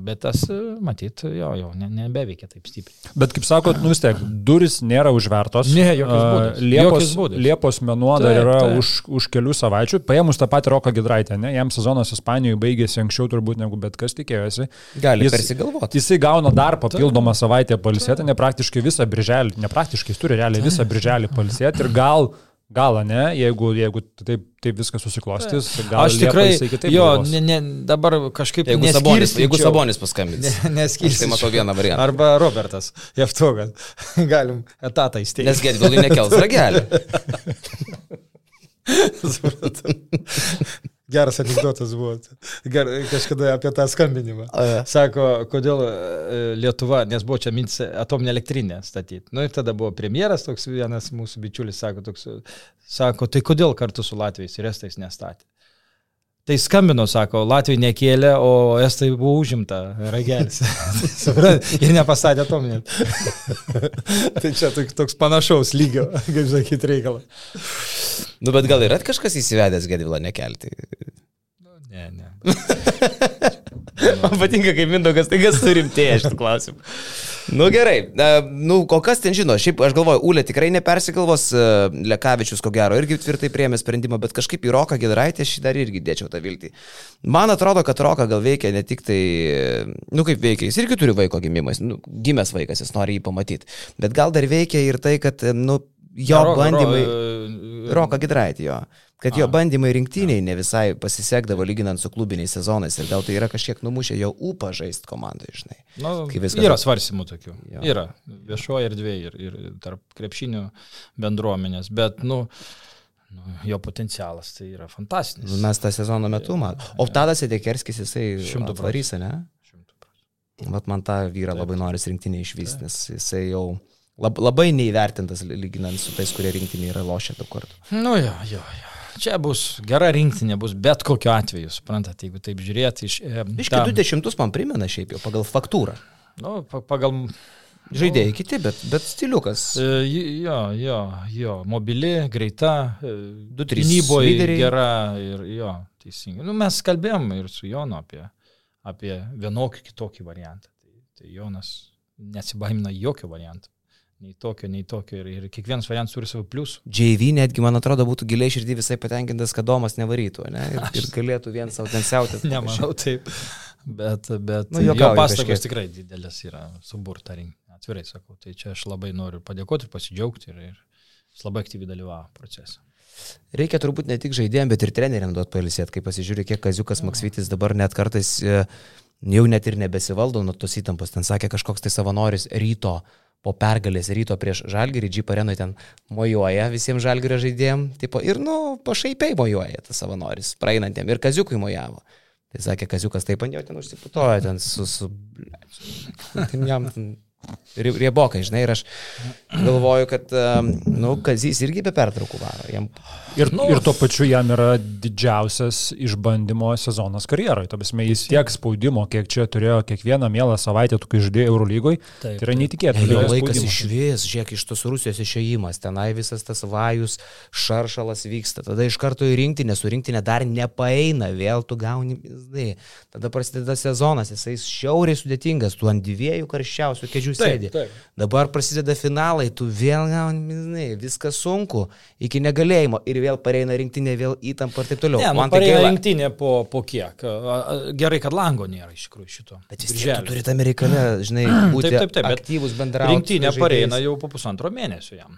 Bet tas, matyt, jo, jo, ne, nebeveikia taip stipriai. Bet kaip sakot, nu vis tiek, duris nėra užvertos. Ne, jokios būdas. Liepos, būdas. Liepos mėnuo dar yra taip. Už, už kelių savaičių. Paėmus tą patį Roką Gidraitę, ne, jam sezonas Ispanijoje baigėsi anksčiau turbūt negu bet kas tikėjosi. Gali jis, persigalvoti. Jisai gauna dar papildomą savaitę palisėti, ne praktiškai visą birželį, ne praktiškai, jis turi realiai visą birželį palisėti ir gal Galą, ne, jeigu, jeigu taip, taip viskas susiklostys, gal aš tikrai, jo, ne, ne, dabar kažkaip jeigu Sabonis, jeigu Sabonis paskambins. Ne, neskirsiu. Tai matau vieną variantą. Arba Robertas, Jeftogas. [laughs] Galim etatą įsteigti. Nes Gedvilui nekels ragelį. [laughs] [laughs] Geras anegdotas buvo. Ger, kažkada apie tą skambinimą. Sako, kodėl e, Lietuva, nes buvo čia mintis atominė elektrinė statyti. Nu, ir tada buvo premjeras, toks vienas mūsų bičiulis, sako, toks, sako, tai kodėl kartu su Latvijais ir Estais nestatė? Tai skambino, sako, Latvijai nekėlė, o Estai buvo užimta ragelis. [laughs] ir nepastatė atominę. [laughs] tai čia toks panašaus lygio, kaip sakyti, reikalas. Nu, bet gal yra kažkas įsivedęs Gedvilą nekelti? Nu, ne, ne. [laughs] Man patinka, kaip Mindaugas, tai kas turimtėja šitą klausimą. Nu gerai, nu kol kas ten žino, šiaip aš galvoju, Ulė tikrai nepersigalvos, e, Lekavičius ko gero irgi tvirtai priemė sprendimą, bet kažkaip į Roką Gedraitę aš dar irgi dėčiau tą viltį. Man atrodo, kad Roką gal veikia ne tik tai, nu kaip veikia, jis irgi turi vaiko gimimais, nu, gimęs vaikas, jis nori jį pamatyti, bet gal dar veikia ir tai, kad, nu, jo ro, bandymai. Ro, Roką Gedraitį jo kad jo bandymai rinktiniai ne visai pasisekdavo lyginant su klubiniais sezonais ir gal tai yra kažkiek numušę jo upą žaisti komandai, žinai. Nu, viskas... Yra svarsimų tokių. Jo. Yra viešoje erdvėje ir, ir tarp krepšinių bendruomenės, bet, nu, nu, jo potencialas tai yra fantastinis. Nu, mes tą sezono metu matome. O Tadas Edekerskis, jisai šimtų ne? Vat man tą vyrą labai noris rinktinį išvysti, nes jisai jau lab, labai neįvertintas lyginant su tais, kurie rinktinį yra lošę daug kartų. Nu jo, jo, jo. Čia bus gera rinktinė, bus bet kokiu atveju, suprantate, jeigu taip žiūrėti iš... E, ta... 20 man primena šiaip jau pagal faktūrą. Nu, pagal... Žaidėjai nu, kiti, bet, bet stiliukas. E, jo, jo, jo, mobili, greita, 2-3 gynyboje gera ir jo, teisingai. Nu, mes kalbėjom ir su Jonu apie, apie vienokį kitokį variantą. Tai, tai Jonas nesibaimina jokio varianto nei tokio, nei tokio ir, ir kiekvienas variantas turi savo pliusų. JV netgi, man atrodo, būtų giliai širdį visai patenkintas, kad Domas nevarytų, ne? Ir, ir galėtų vien savo ten siautėti. [laughs] Nemanau taip, bet, bet nu, jo pastangos tikrai didelės yra suburta rinkai, atvirai sakau. Tai čia aš labai noriu padėkoti ir pasidžiaugti ir, ir jis labai aktyviai dalyvavo procese. Reikia turbūt ne tik žaidėjams, bet ir treneriam duoti palisėti, kai pasižiūrė, kiek Kaziukas Maksvitis dabar net kartais e, jau net ir nebesivaldo nuo tos įtampos. Ten sakė kažkoks tai savanoris ryto po pergalės ryto prieš Žalgirį, Džip arenui ten mojuoja visiems Žalgirio žaidėjams, tipo, ir, nu, pašaipiai mojuoja tas savanoris, praeinantiem, ir Kaziukui mojavo. Tai sakė, Kaziukas taip ant jo ten užsiputojo, ten su, su, ten jam riebokai, žinai, ir aš galvoju, kad, nu, Kazys irgi be pertraukų varo. Jam... Ir, nu, ir tuo pačiu jam yra didžiausias išbandymo sezonas karjeroje. Tabasme, jis tiek spaudimo, kiek čia turėjo kiekvieną mielą savaitę, tu kai žaidėjai Eurolygoje, tai yra neįtikėtina. Jo laikas išvės, žiūrėk, iš tos Rusijos išėjimas, tenai visas tas vajus, šaršalas vyksta, tada iš karto į rinktinę, su rinktinė dar nepaeina, vėl tu gauni, žinai, tada prasideda sezonas, jisai šiauriai sudėtingas, tu ant dviejų karščiausių kėdžių sėdi. Taip, taip. Dabar prasideda finalai, tu vėl žinai, viskas sunku, iki negalėjimo ir vėl pareina rinktinė, vėl įtampa ir taip toliau. Ne, man tai pareina rinktinė po, po kiek. Gerai, kad lango nėra iš tikrųjų šito. Bet vis tiek turi tame reikale, žinai, [clears throat] būti taip, taip, taip, aktyvus bendrauti. Rinktinė pareina jau po pusantro mėnesio jam.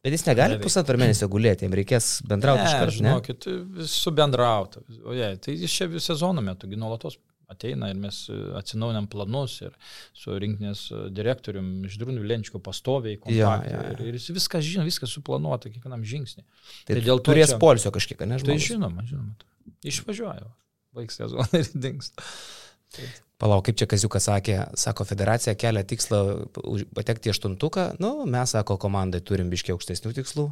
Bet jis negali pusantrą mėnesio gulėti, jam reikės bendrauti iš karto. Žinokit, su bendrauti. O jei, tai jis čia sezono metu, nuolatos ateina ir mes e, atsinaujinam planus ir su rinkinės e, direktorium Ždrūnų Lenčiko pastoviai kontaktai. Ja, ja, ja. Ir, ir jis viskas žino, viskas suplanuota kiekvienam žingsnį. Tai, tai dėl to turės čia... polsio kažkiek, ne? Tai žinoma, žinoma. Išvažiuoju, baigs sezoną ir dingsta. Palauk, kaip čia Kaziukas sakė, sako, federacija kelia tikslą patekti į aštuntuką, nu, mes, sako, komandai turim biškiai aukštesnių tikslų.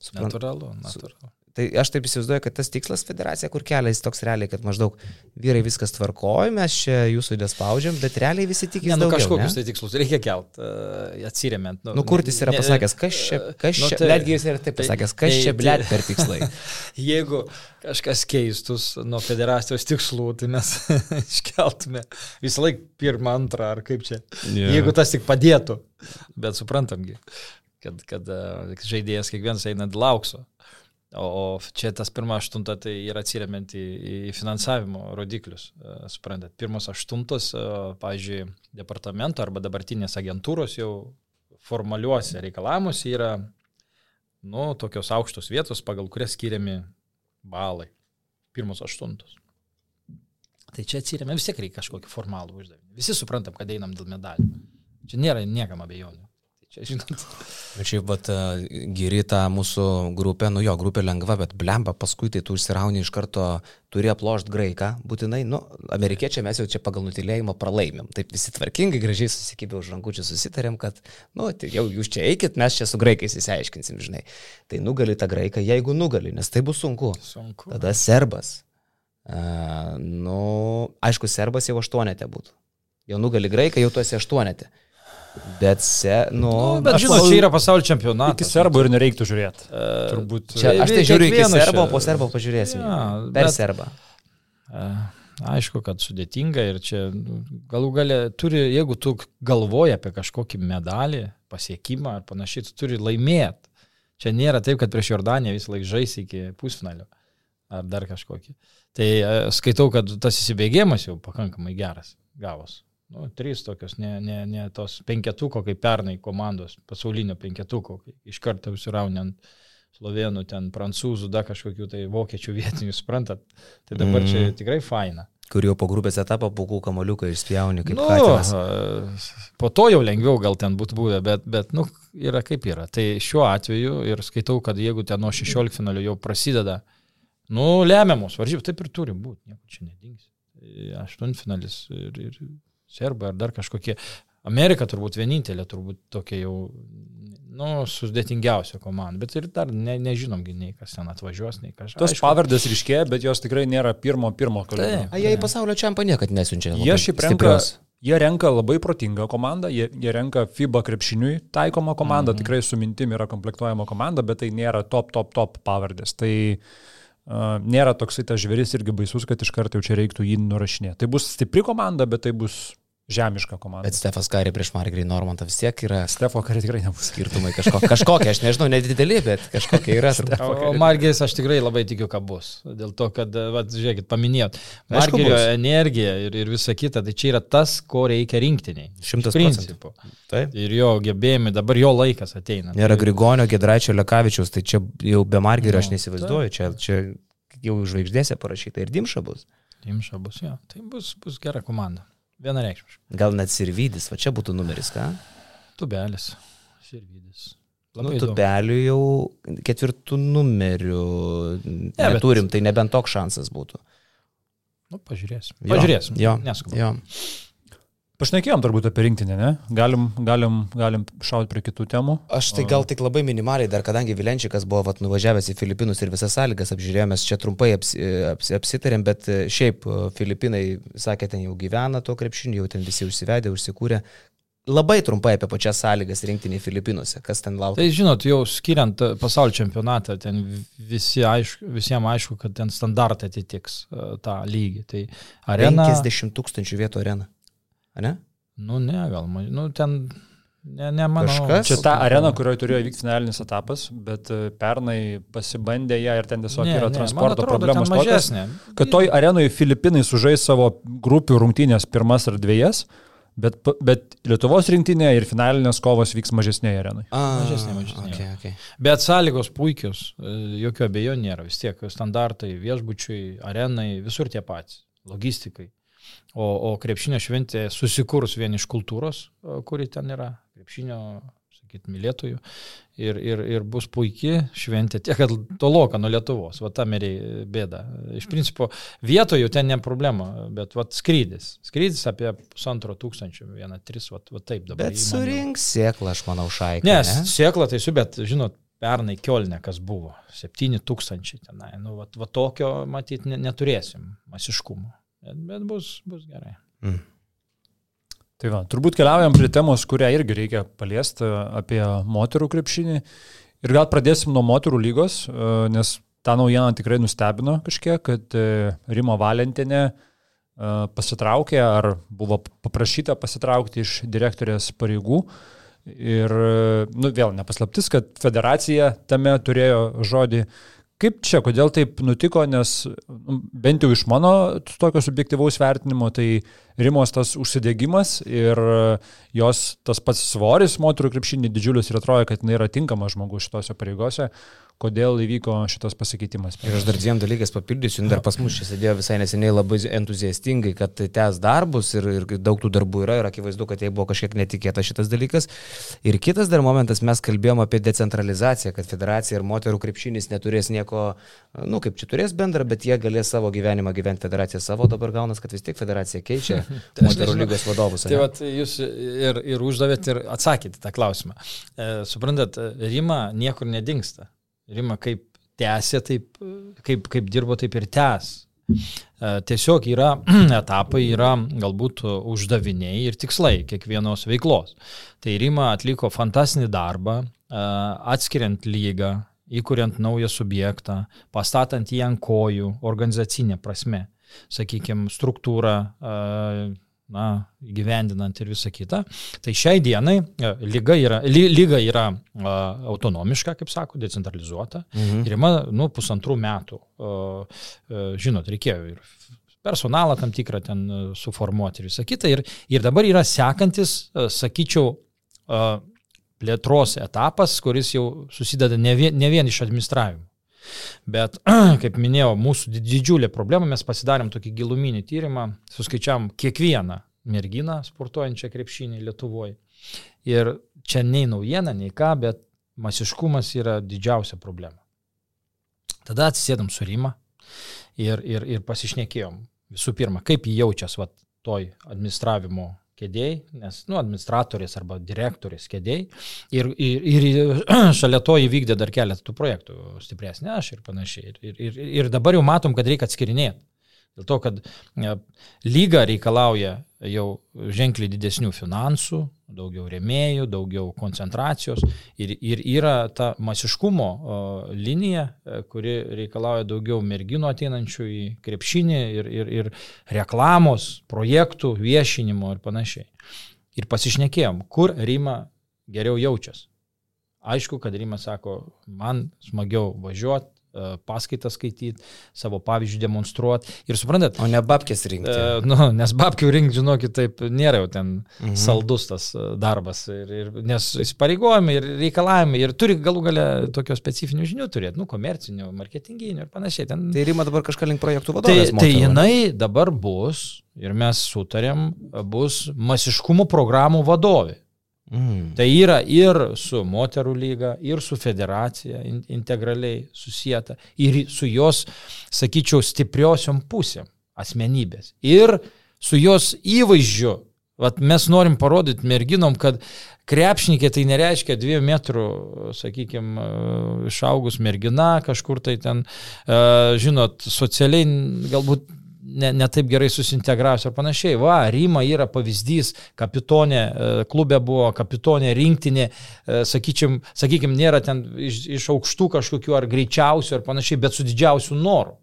Suprant, natūralu, natūralu. Tai aš taip įsivaizduoju, kad tas tikslas federacija, kur kelia jis toks realiai, kad maždaug vyrai viskas tvarkoja, mes čia jūsų įdėspaudžiam, bet realiai visi tikisi. Ne, nu daugiau, kažkokius tai tikslus reikia kelt, uh, atsiriamant. Nu, nu kurtis yra ne, pasakęs, kas čia, kas nu, čia, tai, netgi jis yra taip pasakęs, kas tai, čia, blėt, per tikslai. [laughs] Jeigu kažkas keistus nuo federacijos tikslų, tai mes [laughs] iškeltume visą laiką pirmą, antrą ar kaip čia. Yeah. Jeigu tas tik padėtų, bet suprantamgi kad, kad žaidėjas kiekvienas eina laukso. O čia tas pirmas aštunta tai yra atsiriamant į, į finansavimo rodiklius. E, suprantat, pirmas aštuntas, e, pavyzdžiui, departamento arba dabartinės agentūros jau formaliuose reikalavimuose yra, nu, tokios aukštos vietos, pagal kurias skiriami balai. Pirmus aštuntus. Tai čia atsiriamė vis tiek reikia kažkokį formalų uždavinį. Visi suprantam, kad einam dėl medalių. Čia nėra niekam abejonių. Čia, žinot. Bet šiaip, bet geri tą mūsų grupę, nu jo, grupė lengva, bet blemba, paskui tai tu užsirauni iš karto, turi aplošti graiką, būtinai, nu, amerikiečiai mes jau čia pagal nutilėjimą pralaimim. Taip visi tvarkingai, gražiai susikibė už rankučių, susitarėm, kad, nu, tai jau jūs čia eikit, mes čia su graikais įsiaiškinsim, žinai. Tai nugali tą graiką, jeigu nugali, nes tai bus sunku. Sunku. Tada serbas. Uh, nu, aišku, serbas jau aštuonete būtų. Jau nugali graiką, jau tu esi aštuonete. Bet, se, nu, Nu, bet manau, čia yra pasaulio čempionatas. Iki serbo ir nereiktų žiūrėti. E, Turbūt. čia, aš tai žiūriu iki serbo, po serbo pažiūrėsim. Ja, per bet- serbą. E, Aišku, kad sudėtinga ir čia nu, galų galę turi, jeigu tu galvoji apie kažkokį medalį, pasiekimą ar panašiai, tu turi laimėti. Čia nėra taip, kad prieš Jordaniją visą laiką žais iki pusfinalio ar dar kažkokį. Tai e, skaitau, kad tas įsibėgėjimas jau pakankamai geras gavos. Nu, trys tokios, ne, ne, ne tos penketuko, kaip pernai komandos, pasaulinio penketuko, iš karto užsiraunė ant slovenų, ten prancūzų, dar kažkokių tai vokiečių vietinių, suprantat. Tai dabar mm. čia Mhm. tikrai faina. kur jau po grupės etapą pūkų kamoliuką išspjauni kaip Nu, katinas. po to jau lengviau gal ten būtų buvę, bet, bet, nu, yra kaip yra. Tai šiuo atveju ir skaitau, kad jeigu ten nuo 16 finalio jau prasideda, nu, lemiamos varžybos, taip ir turi būti, nieko čia nedings. Aštuntfinalis ir, ir serbai ar dar kažkokie. Amerika turbūt vienintelė, turbūt tokia jau, nu, sudėtingiausia komanda, bet ir dar ne, nežinom, nei kas ten atvažiuos, nei kažkas. Tos pavardės ryškėja, bet jos tikrai nėra pirmo, pirmo. Taip. A, jie į pasaulio čempą niekad nesiunčia. Jie šiaip renka, jie renka labai protingą komandą, jie, jie renka FIBA krepšiniui taikomą komandą, Mhm. tikrai su mintim yra komplektuojama komanda, bet tai nėra top, top, top pavardės. Tai uh, nėra toksai tas žvėris irgi baisus, kad iš karto jau čia reiktų jį nurašinėti. Tai bus stipri komanda, bet tai bus žemiška komanda. Bet Stefas Kari prieš Margrį Normantą vis tiek yra Stefo kariai tikrai nebus. skirtumai kažko, [laughs] kažkokie, aš nežinau, nedideli, bet kažkokie yra. O Margeris aš tikrai labai tikiu, kad bus. Dėl to, kad, va, žiūrėkit, paminėjot, Margerio energija ir, ir visa kita, tai čia yra tas, ko reikia rinktiniai. Šimtas principo. Taip. Ir jo gebėjimai, dabar jo laikas ateina. Nėra Tai- Grigonio, Gedraičio, Lekavičiaus, tai čia jau be Margerio aš Nu, neįsivaizduoju, čia, čia jau žvaigždėse parašyta ir Dimša bus. Imša bus, jo. Tai bus, bus gera komanda. Vienareikšmiškai. Gal net Sirvidis, va čia būtų numeris, ką? Tubelis, Širvidis. Nu, Labai įdomu. tubelių jau ketvirtų numerių bet- neturim, tai nebent toks šansas būtų. Nu, pažiūrėsim. Jo, Pažiūrėsim. Jo, Neskubu. jo. Pašnekėjom turbūt apie rinktinę, ne? Galim, galim, galim šauti prie kitų temų. Aš tai gal tik labai minimaliai, dar kadangi Vilenčikas buvo vat, nuvažiavęs į Filipinus ir visas sąlygas apžiūrėjome, mes čia trumpai aps, aps, apsitarėm, bet e, šiaip e, Filipinai, sakė, ten jau gyvena to krepšinį, jau ten visi užsivedė, užsikūrė. Labai trumpai apie pačias sąlygas rinktinį Filipinuose, kas ten laukia. Tai žinot, jau skiriant e, pasaulio čempionatą, ten visi aišku, visiems aišku, kad ten standartai atitiks tą lygį. Tai arena. 50 tūkstančių vietų arena. Ne? Nu, ne, gal, nu, ten, ne, ne mano. Kažkas? Čia ta arena, kurioje turėjo vykti finalinis etapas, bet e, pernai pasibandė ją ir ten tiesiog Ne, yra ne, transporto atrodo, problemos ten tokios, mažesnė. kad toj arenoje Filipinai sužais savo grupių rungtynės pirmas ar dviejas, bet, bet Lietuvos rinktinė ir finalinės kovos vyks mažesnėje arenoje. A, Mažesnė, mažesnė, Okay, okay. Bet sąlygos puikios, e, jokio abejo nėra. Vis tiek standartai viešbučiui, arenai, visur tie patys. Logistikai. O, o krepšinio šventė susikūrus vien iš kultūros, kuri ten yra, krepšinio, sakyt, mylėtojų. Ir, ir, ir bus puikiai šventė, tiek, toloka nuo Lietuvos, va tam ir bėda. Iš principo, vietoje ten ne problema, bet va skrydis. Skrydis apie pusantro tūkstančio, vieną, tris, va, va taip dabar. Bet surinks sėklą, aš manau, šaiką. Nes ne? sėkla tai su, bet žinot, pernai Kielne kas buvo, 7 tūkstančiai tenai. Nu, va, va tokio, matyt, ne, neturėsim masiškumo. Bet, bet bus, bus gerai. Mm. Tai va, turbūt keliaujam prie temos, kurią irgi reikia paliesti e, apie moterų krepšinį. Ir gal pradėsim nuo moterų lygos, e, nes tą naujieną tikrai nustebino kažkiek, kad e, Rimo Valentinė pasitraukė ar buvo paprašyta pasitraukti iš direktorės pareigų. Ir, nu, vėl nepaslaptis, kad federacija tame turėjo žodį. Kaip čia, kodėl taip nutiko, nes nu, bent jau iš mano tokio subjektivaus vertinimo, tai Rimos tas užsidėgymas ir e, jos tas pats svoris moterų krepšinį didžiulis ir atrodo, kad jinai yra tinkama žmogus šitose pareigose. Kodėl įvyko šitas pasikeitimas. Ir aš dar dviem dalykais papildysiu, dar pas mus čia sėdėjo visai neseniai labai entuziastingai, kad tęs darbus ir, ir daug tų darbų yra ir akivaizdu, kad tai buvo kažkiek netikėta šitas dalykas. Ir kitas dar momentas, mes kalbėjome apie decentralizaciją, kad federacija ir moterų krepšinis neturės nieko, nu kaip čia turės bendrą, bet jie galės savo gyvenimą gyventi federaciją savo, dabar gaunas, kad vis tiek federacija keičia [laughs] moterų lygos vadovus. Tai vat, jūs ir, ir uždavėt ir atsakėte tą klausimą. E, suprantat, Rima niekur nedingsta. Rima kaip tęsė, taip, kaip, kaip dirbo, taip ir tęs. E, tiesiog yra [clears throat] etapai, yra galbūt uždaviniai ir tikslai kiekvienos veiklos. Tai Rima atliko fantastinį darbą, e, atskiriant lygą, įkuriant naują subjektą, pastatant jį ant kojų organizacinė prasme. Sakykime, struktūrą, e, na, gyvendinant ir visą kitą. Tai šiai dienai e, lyga yra, ly, lyga yra a, autonomiška, kaip sako, decentralizuota. Mhm. Ir ima, nu, pusantrų metų. A, a, žinot, reikėjo ir personalą tam tikrą ten suformuoti ir visą kitą. Ir, ir dabar yra sekantis, a, sakyčiau, a, plėtros etapas, kuris jau susideda ne vien, ne vien iš administravimo. Bet, [clears throat] kaip minėjau, mūsų didžiulė problema, mes pasidarėm tokį giluminį tyrimą, suskaičiavam kiekvieną merginą sportuojančią krepšinį Lietuvoje. Ir čia nei naujiena, nei ką, bet masiškumas yra didžiausia problema. Tada atsisėdam su Rima ir, ir, ir pasišnekėjom. Visų pirma, kaip jį jaučias va, toj administravimo kėdėjai, nes, nu, administratorės arba direktorės kėdėjai. Ir, ir, ir [clears throat] šalia to įvykdė dar keletą tų projektų stipresnė aš ir panašiai. Ir, ir, ir dabar jau matom, kad reikia atskirinėti. Dėl to, kad e, lyga reikalauja jau ženkliai didesnių finansų, daugiau rėmėjų, daugiau koncentracijos ir, ir yra ta masiškumo linija, e, kuri reikalauja daugiau merginų ateinančių į krepšinį ir, ir, ir reklamos, projektų, viešinimo ir panašiai. Ir pasišnekėjom, kur Rima geriau jaučiasi. Aišku, kad Rimas sako, man smagiau važiuoti paskaitas skaityti, savo pavyzdžių demonstruoti. Ir suprantat. O ne babkės rinkti. E, nu, nes babkių rinkti, žinokit, taip nėra jau ten mhm. saldus tas e, darbas. Ir, ir, nes įsipareigojimai ir reikalavimai ir turi galų gale tokio specifinių žinių turėti, nu, komercinių, marketinginių ir panašiai. Ten... Tai Rima dabar kažką link projektų vadovas. Tai, tai jinai dabar bus, ir mes sutarėm, bus masiškumo programų vadovė. Mm. Tai yra ir su moterų lyga, ir su federacija in, integraliai susijęta, ir su jos, sakyčiau, stipriosiom pusėm asmenybės. Ir su jos įvaizdžiu. Vat mes norim parodyti merginom, kad krepšininkė tai nereiškia dviejų metrų, sakykime, išaugus mergina, kažkur tai ten, žinot, socialiai galbūt ne, ne taip gerai susintegravus ir panašiai. Va, Rima yra pavyzdys, kapitonė, e, klube buvo kapitonė, rinktinė, e, sakykim, sakykim nėra ten iš, iš aukštų kažkokių ar greičiausių ar panašiai, bet su didžiausiu noru.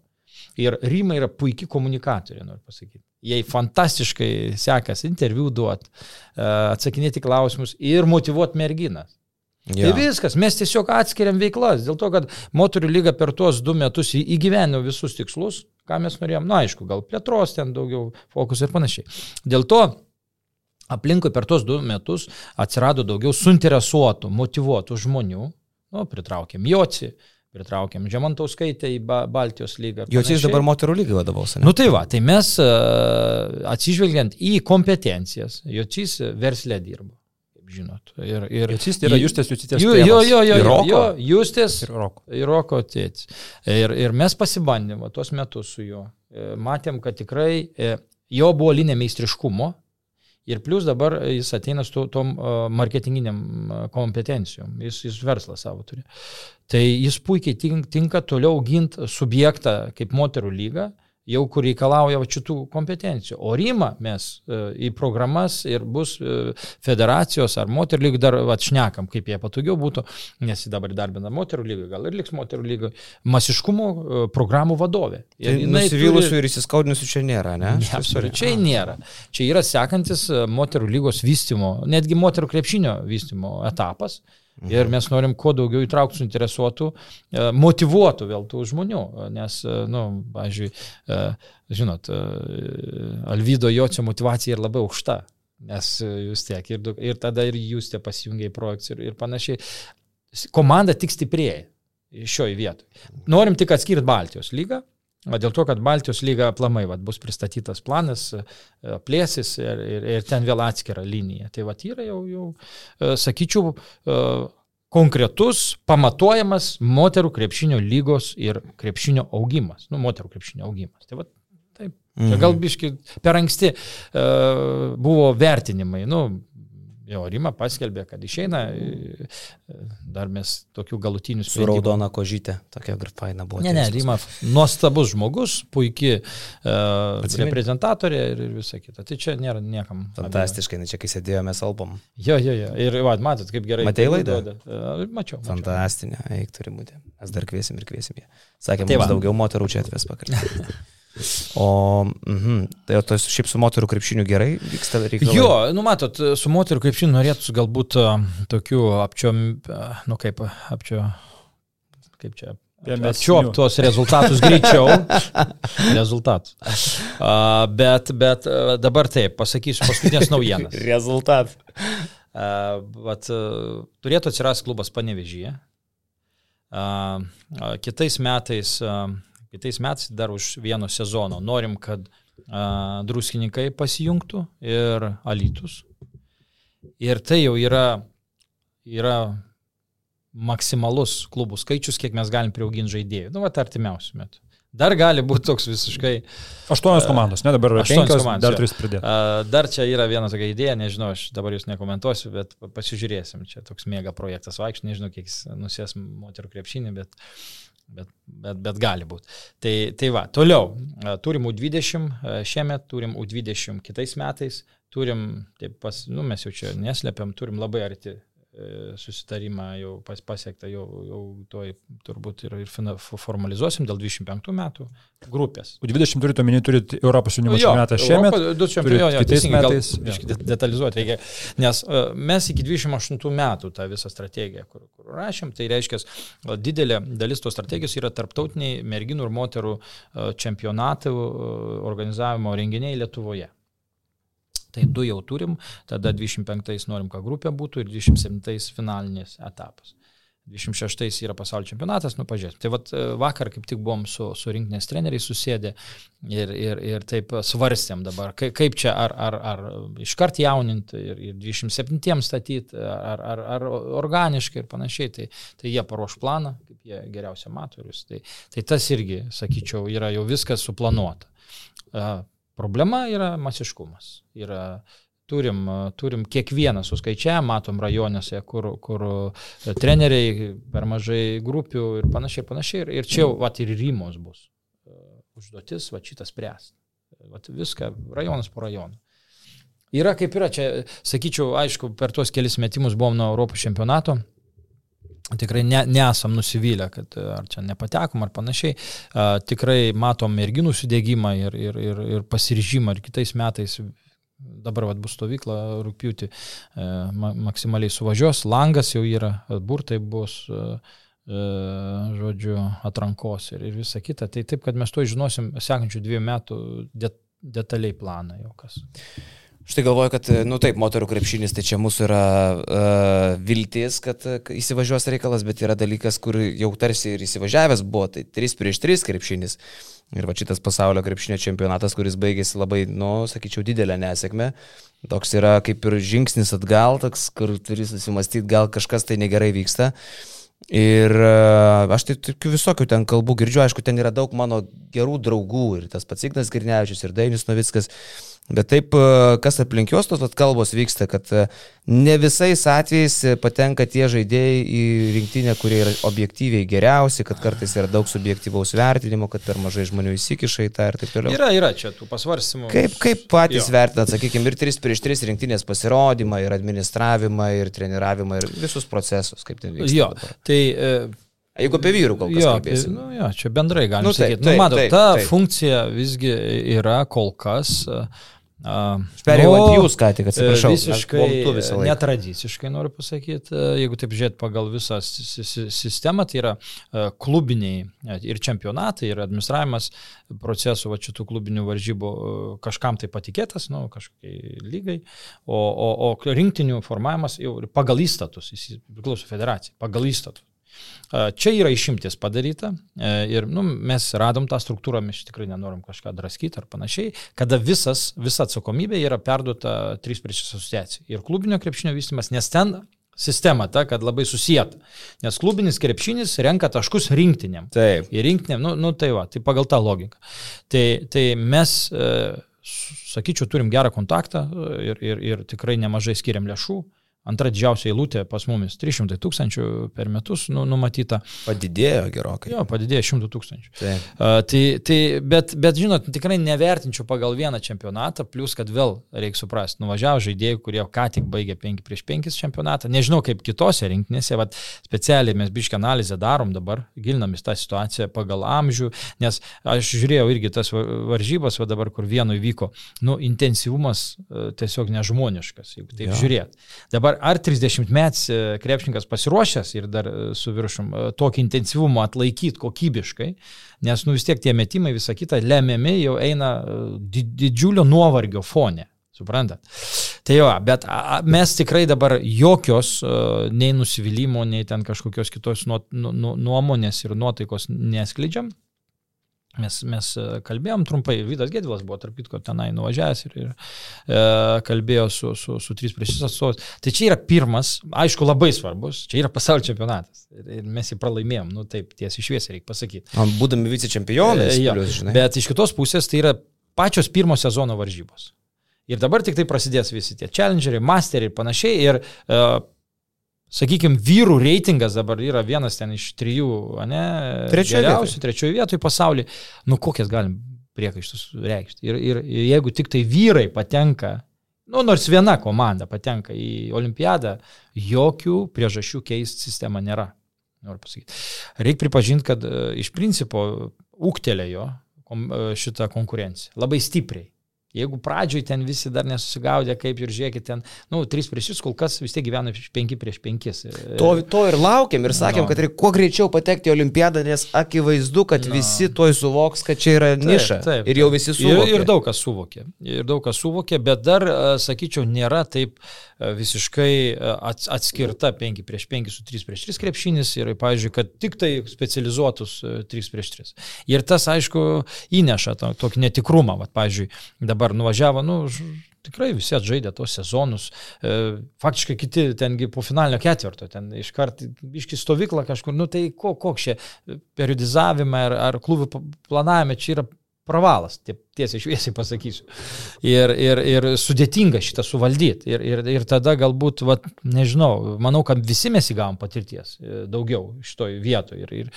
Ir Rima yra puikiai komunikatorė, noriu pasakyti. Jai fantastiškai sekasi interviu duoti, e, atsakinėti klausimus ir motivuoti merginas. Ja. Tai viskas, mes tiesiog atskiriam veiklas, dėl to, kad moterių lyga per tuos du metus įgyvenino visus tikslus, ką mes norėjom, na aišku, gal plėtros ten daugiau fokus ir panašiai. Dėl to aplinkui per tuos du metus atsirado daugiau suinteresuotų, motivuotų žmonių, nu, pritraukėm Joci, pritraukėm Žemantauskaitę į ba Baltijos lygą. Jocys dabar moterų lygai vadovaus. Na nu, tai va, tai mes atsižvelgiant į kompetencijas, Jocys verslė dirbo žinot. Ir, ir, tai yra Justės Justės. Jo, jo, jo, jo, jo, jo Justės ir Roko. Ir Roko tėtis. Ir, ir mes pasibandėm tuos metus su juo. E, matėm, kad tikrai e, jo buvo linė meistriškumo. Ir plus dabar jis ateina su tom e, marketinginiam kompetencijom, jis, jis verslą savo turi. Tai jis puikiai tinka toliau ginti subjektą kaip moterų lygą, jau kur reikalauja šitų kompetencijų. O Rima mes e, į programas ir bus e, federacijos ar moterų lygų dar atšnekam, kaip jie patogiau būtų, nes jį dabar darbina moterų lygų, gal ir liks moterų lygų, masiškumo e, programų vadovė. Tai nusivylusių turi... ir įsiskaudinusių čia nėra, ne? ne absoliučiai nėra. Čia yra sekantis moterų lygos vystimo, netgi moterų krepšinio vystimo etapas. Mhm. Ir mes norim kuo daugiau įtraukti suinteresuotų, e, motivuotų vėl tų žmonių, nes, na, e, nu, pavyzdžiui, e, žinot, Alvydo Jocio motivacija yra labai aukšta, nes jūs tiek ir, ir tada ir jūs tie pasijungia į projektus ir, ir panašiai. Komanda tik stiprėja. šioje vietoje. Norim tik atskirti Baltijos lygą, dėl to, kad Baltijos lyga aplamai va, bus pristatytas planas, e, plėsis ir, ir, ir ten vėl atskira linija. Tai va yra jau, jau e, sakyčiau, e, konkretus, pamatuojamas moterų krepšinio lygos ir krepšinio augimas. Nu, moterų krepšinio augimas. Tai va, taip. Mhm. Gal biški per anksti uh, buvo vertinimai. Nu, Jo, Rima paskelbė, kad išeina, dar mes tokių galutinių sprendimų. Su raudona kožytė, tokia faina buvo. Ne, ne, Rima nuostabus žmogus, puikiai uh, reprezentatorė ir, ir visa kita. Tai čia nėra niekam. Fantastiškai, ne čia kai sėdėjome album. Jo, jo, jo. Ir va, matot, kaip gerai. Matei laidą? Uh, mačiau. mačiau. Fantastinė, eik turi būti. Mes dar kviesim ir kviesim ją. Sakėm, tai daugiau moterų čia atves pakalbėti. [laughs] O, mhm, tai o tos šiaip su moterų krepšiniu gerai vyksta reikalai? Jo, nu matot, su moterų krepšiniu norėtųsi galbūt tokių apčio, nu kaip apčio, kaip čia, apčiuop tuos rezultatus greičiau. [laughs] rezultatus. Uh, bet, bet dabar taip, pasakysiu paskutinės [laughs] naujienas. Rezultat. Uh, bet, uh, turėtų atsirasti klubas Panevežyje. Uh, uh, kitais metais uh, Kitais metais dar už vieno sezono norim, kad a, druskininkai pasijungtų ir alytus. Ir tai jau yra, yra maksimalus klubų skaičius, kiek mes galim priauginti žaidėjų. Nu, va, artimiausių metų. Dar gali būti toks visiškai. Aštuonios komandos, ne dabar aštuonios komandos. Dar tris pridėti. Dar čia yra viena tokia idėja, nežinau, aš dabar jūs nekomentuosiu, bet pasižiūrėsim. Čia toks mėga projektas vaikščiai, nežinau, kiek jis nusės moterų krepšinį, bet bet, bet, bet gali būti. Tai, tai va, toliau, turim U20 šiemet, turim U20 kitais metais, turim, taip pas, nu, mes jau čia neslepiam, turim labai arti E, susitarimą jau pas, pasiektą, jau, jau toj turbūt ir, ir formalizuosim dėl 25 metų grupės. O 20 turite omeny, turite Europos jaunimo čempionatą šiemet? Du čempionai, kitais metais. Gal, detalizuoti reikia, nes uh, mes iki 28 metų tą visą strategiją, kur, kur rašėm, tai reiškia, didelė dalis tos strategijos yra tarptautiniai merginų ir moterų uh, čempionatų organizavimo renginiai Lietuvoje. Tai du jau turim, tada 25 norim, kad grupė būtų ir 27 finalinis etapas. 26 yra pasaulio čempionatas, nu pažiūrėt. Tai vat, e, vakar kaip tik buvom su, su rinkinės treneriai susėdę ir, ir, ir taip svarstėm dabar, kaip, kaip čia ar, ar, ar iškart jauninti ir, ir 27 statyti, ar, ar, ar organiškai ir panašiai. Tai, tai jie paruoš planą, kaip jie geriausia mato. Tai, tai tas irgi, sakyčiau, yra jau viskas suplanuota. Problema yra masiškumas. Yra, turim, turim kiekvieną suskaičiavę, matom rajonėse, kur, kur treneriai per mažai grupių ir panašiai, panašiai. Ir, ir čia jau, vat, ir rymos bus užduotis, va šitas spręsti. Vat viską, rajonas po rajoną. Yra kaip yra, čia, sakyčiau, aišku, per tuos kelis metimus buvom nuo Europos čempionato, Tikrai ne, nesam nusivylę, kad ar čia nepatekom ar panašiai. A, tikrai matom merginų sudėgymą ir, ir, ir, ir pasiryžimą ir kitais metais. Dabar vat, bus stovykla rūpjūti, e, ma, maksimaliai suvažiuos, langas jau yra, burtai bus, e, e, žodžiu, atrankos ir, ir visa kita. Tai taip, kad mes to žinosim sekančių dviejų metų det, detaliai planą jau kas. Štai galvoju, kad, nu taip, moterų krepšinis, tai čia mūsų yra uh, viltis, kad uh, įsivažiuos reikalas, bet yra dalykas, kur jau tarsi ir įsivažiavęs buvo, tai 3 prieš 3 krepšinis. Ir va šitas pasaulio krepšinio čempionatas, kuris baigėsi labai, nu, sakyčiau, didelę nesėkmę. Toks yra kaip ir žingsnis atgal, toks, kur turi susimastyti, gal kažkas tai negerai vyksta. Ir uh, aš tai tokių visokių ten kalbų girdžiu, aišku, ten yra daug mano gerų draugų ir tas pats Ignas Girnevičius ir Dainis Novickas. Bet taip, e, kas aplink juos tos kalbos vyksta, kad e, ne visais atvejais patenka tie žaidėjai į rinktinę, kurie yra objektyviai geriausi, kad kartais yra daug subjektyvaus vertinimo, kad per mažai žmonių įsikiša į tą ir taip toliau. Yra, yra čia tų pasvarstymų. Kaip, kaip patys jo. vertinat, sakykime, ir 3 prieš 3 rinktinės pasirodymą, ir administravimą, ir treniravimą, ir visus procesus, kaip ten vyksta. Jo, dabar. tai... E... Jeigu apie vyrų kol kas kalbėsim. Nu, jo, čia bendrai galima nu, sakyti. Nu, matot, ta taip. funkcija visgi yra kol kas uh, Perėjau ant jūs, ką tik atsiprašau. Visiškai netradiciškai noriu pasakyti, jeigu taip žiūrėt pagal visą sistemą, tai yra klubiniai ir čempionatai, ir administravimas procesų, va šitų klubinių varžybų kažkam tai patikėtas, nu, kažkokiai lygai, o, o, o rinktinių formavimas jau pagal įstatus, jis priklauso federacijai, pagal įstatus. Čia yra išimtis padaryta e, ir nu, mes radom tą struktūrą, mes tikrai nenorim kažką draskyti ar panašiai, kada visas, visa atsakomybė yra perduota 3 prieš asociacijai. Ir klubinio krepšinio vystimas, nes ten sistema ta, kad labai susijęta. Nes klubinis krepšinis renka taškus rinktiniam. Taip. Ir rinktiniam, nu, nu tai va, tai pagal tą logiką. Tai, tai mes, e, sakyčiau, turim gerą kontaktą ir, ir, ir tikrai nemažai skiriam lėšų. Antra didžiausia eilutė pas mumis - 300 tūkstančių per metus nu, numatyta. Padidėjo gerokai. Jo, padidėjo 100 tūkstančių. Uh, tai, tai, bet, bet, žinot, tikrai nevertinčiau pagal vieną čempionatą, plus, kad vėl reikia suprasti, nuvažiavo žaidėjai, kurie ką tik baigė 5 prieš 5 čempionatą. Nežinau, kaip kitose rinkinėse, bet specialiai mes biškę analizę darom dabar, gilinamės tą situaciją pagal amžių, nes aš žiūrėjau irgi tas varžybas, va dabar, kur vienu įvyko, nu, intensyvumas uh, tiesiog nežmoniškas, jeigu taip ja. žiūrėt. Dabar ar 30 metais krepšininkas pasiruošęs ir dar e, su viršum e, tokį intensyvumą atlaikyti kokybiškai, nes nu vis tiek tie metimai visą kitą lemiami jau eina e, didžiulio nuovargio fone. Suprantat? Tai jo, bet mes tikrai dabar jokios nei nusivylimų, nei ten kažkokios kitos nuomonės ir nuotaikos neskleidžiam. Mes, mes e, kalbėjom trumpai, Vydas Gedvilas buvo tarp kitko tenai nuvažiavęs ir, ir e, kalbėjo su, su, su trys priešis atstovais. Tai čia yra pirmas, aišku, labai svarbus, čia yra pasaulio čempionatas. Ir, ir mes jį pralaimėjom, nu taip, tiesiai šviesiai reikia pasakyti. Būdami vice-čempionai. E, plius, bet iš kitos pusės tai yra pačios pirmo sezono varžybos. Ir dabar tik tai prasidės visi tie challengeriai, masteriai ir panašiai. Ir e, sakykime, vyrų reitingas dabar yra vienas ten iš trijų, ne? Trečioje geriausių, trečioje vietoje pasaulyje. Nu, kokias galim priekaištus reikšti. Ir, ir, ir jeigu tik tai vyrai patenka, nu, nors viena komanda patenka į olimpiadą, jokių priežasčių keisti sistemą nėra. Noriu pasakyti. Reikia pripažinti, kad e, iš principo ūktelėjo šitą konkurenciją labai stipriai. Jeigu pradžioj ten visi dar nesusigaudė, kaip ir žiūrėkit ten, nu, 3 prieš 6, kol kas vis tiek gyvena 5 prieš 5. To, to ir laukiam ir sakėm, no. kad reikia kuo greičiau patekti į olimpiadą, nes akivaizdu, kad no. visi toj suvoks, kad čia yra niša. Taip, taip, ir jau visi suvokė. Ir, ir daug kas suvokė. Ir daug kas suvokė, bet dar, sakyčiau, nėra taip visiškai atskirta 5 prieš 5 su 3 prieš 3 krepšinis ir, pavyzdžiui, kad tik tai specializuotus 3 prieš 3. Ir tas, aišku, įneša tokį netikrumą. Vat, pavyzdžiui, dabar nuvažiavo, nu, tikrai visi atžaidė tos sezonus. E, faktiškai kiti tengi po finalinio ketvirto, ten iškart iški stovykla kažkur, nu tai ko, koks čia periodizavime ar, ar klubų planavime čia yra pravalas, tiesiai šviesiai pasakysiu. Ir, ir, ir sudėtinga šitą suvaldyti. Ir, ir, ir tada galbūt, vat, nežinau, manau, kad visi mes įgavom patirties e, daugiau šitoj vietoje. Ir,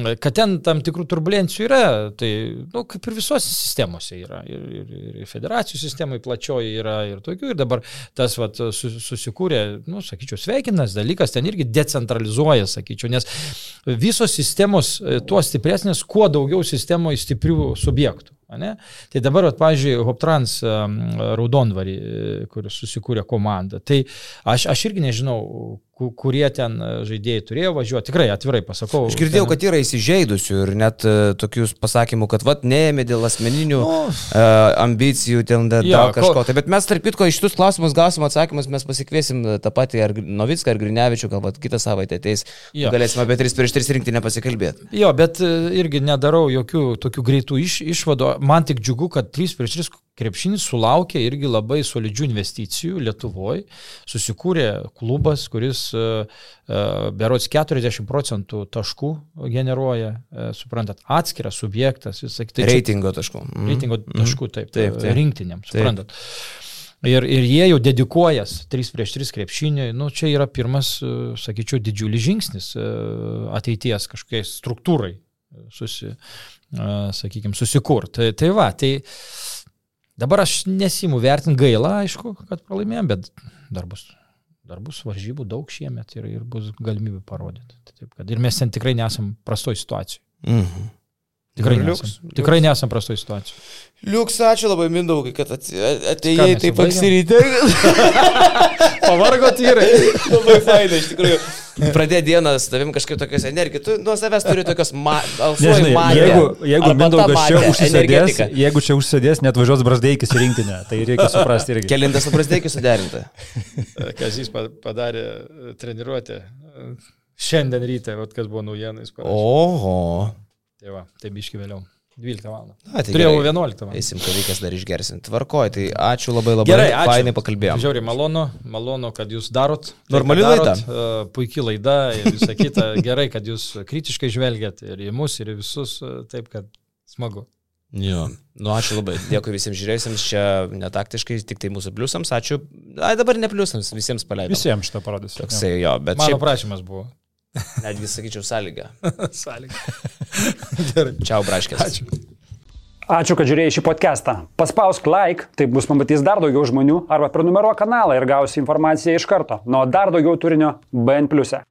ir kad ten tam tikrų turbulencijų yra, tai, nu, kaip ir visose sistemose yra. Ir, ir, ir federacijų sistemai plačioji yra ir tokių. Ir dabar tas, vat, susikūrė, nu, sakyčiau, sveikinas dalykas, ten irgi decentralizuoja, sakyčiau, nes visos sistemos e, tuo stipresnės, kuo daugiau sistemoje stiprių subjektų. Ne? Tai dabar, at, pavyzdžiui, Hoptrans Raudonvarį, e, kuris susikūrė komandą, tai aš, aš irgi nežinau, kurie ten e, žaidėjai turėjo važiuoti. Tikrai atvirai pasakau. Aš girdėjau, ten... kad yra įsižeidusių ir net uh, tokius pasakymų, kad vat neėmė dėl asmeninių nu, uh, ambicijų, ten dar ja, kažko. Ko... Tai, bet mes, tarp kitko, iš šitus klausimus gausim atsakymus, mes pasikviesim tą patį ar Novicką, ar Grinevičių, galbūt kitą savaitę ateis. Ja. Galėsime apie 3 prieš 3 rinkti nepasikalbėti. Jo, bet irgi nedarau jokių tokių greitų iš, išvadų. Man tik džiugu, kad 3 prieš 3 krepšinis sulaukė irgi labai solidžių investicijų Lietuvoje. Susikūrė klubas, kuris e, e, berots 40 procentų taškų generuoja, e, suprantat, atskiras subjektas, visai kitaip. Reitingo taškų. Mm. Reitingo mhm. taškų, taip, taip, taip. rinktiniam, suprantat. Taip. Ir, ir jie jau dedikuojas 3 prieš 3 krepšiniui, nu, čia yra pirmas, sakyčiau, didžiulis žingsnis ateities kažkokiai struktūrai susi, sakykime, susikurti. Tai, tai va, tai Dabar aš nesimu vertinti gaila, aišku, kad pralaimėjom, bet dar bus, dar bus varžybų daug šiemet ir, ir bus galimybė parodyti. Taip, kad, ir mes ten tikrai nesam prastoj situacijoj. Mhm. Tikrai, liuks, nesam, liuks. tikrai nesam prastoj situacijoj. Liuks, ačiū labai Mindaugai, kad atėjai taip anksti ryte. Pavargot vyrai. labai fainai, iš tikrųjų. Pradėjo dieną su tavim kažkaip tokios energijos, tu nuo savęs turi tokios alsuojų magijos. Jeigu, jeigu Mindaugas čia užsisėdės, jeigu čia užsėdės, net važiuos Brasdeikis rinktinę, tai reikia suprasti irgi. Kelintas su Brasdeikiu suderinta. Kazys padarė treniruotę Šiandien ryte, vat, kas buvo naujienais. Oho. Tai va, tai biški vėliau. 12 val. Na, tai Turėjau gerai. 11 val. Eisim kavykės dar išgersim. Tvarkoj, tai ačiū labai labai. Gerai, ačiū. Fainai pakalbėjom. Žiauriai malonu, malonu, kad jūs darot. Normali laida. uh, Puikiai laida ir visą kitą. [laughs] Gerai, kad jūs kritiškai žvelgiat ir į mus, ir į visus, uh, taip kad smagu. Jo. Nu, ačiū labai. Dėkui visiems žiūrėjusiems. Čia netaktiškai, tik tai mūsų pliusams. Ačiū. Ai, dabar ne pliusams, visiems paleidau. Visiems šitą parodysiu. Toksai jo, bet Mano šiaip, prašymas buvo. Netgi sakyčiau sąlygą. Sąlyga. [laughs] [laughs] Gerai. Čiau, braškės. Ačiū. Ačiū, kad žiūrėjai šį podcastą. Paspausk like, taip bus pamatys dar daugiau žmonių, arba prenumeruok kanalą ir gausi informaciją iš karto. Nuo dar daugiau turinio BN ⁇. e.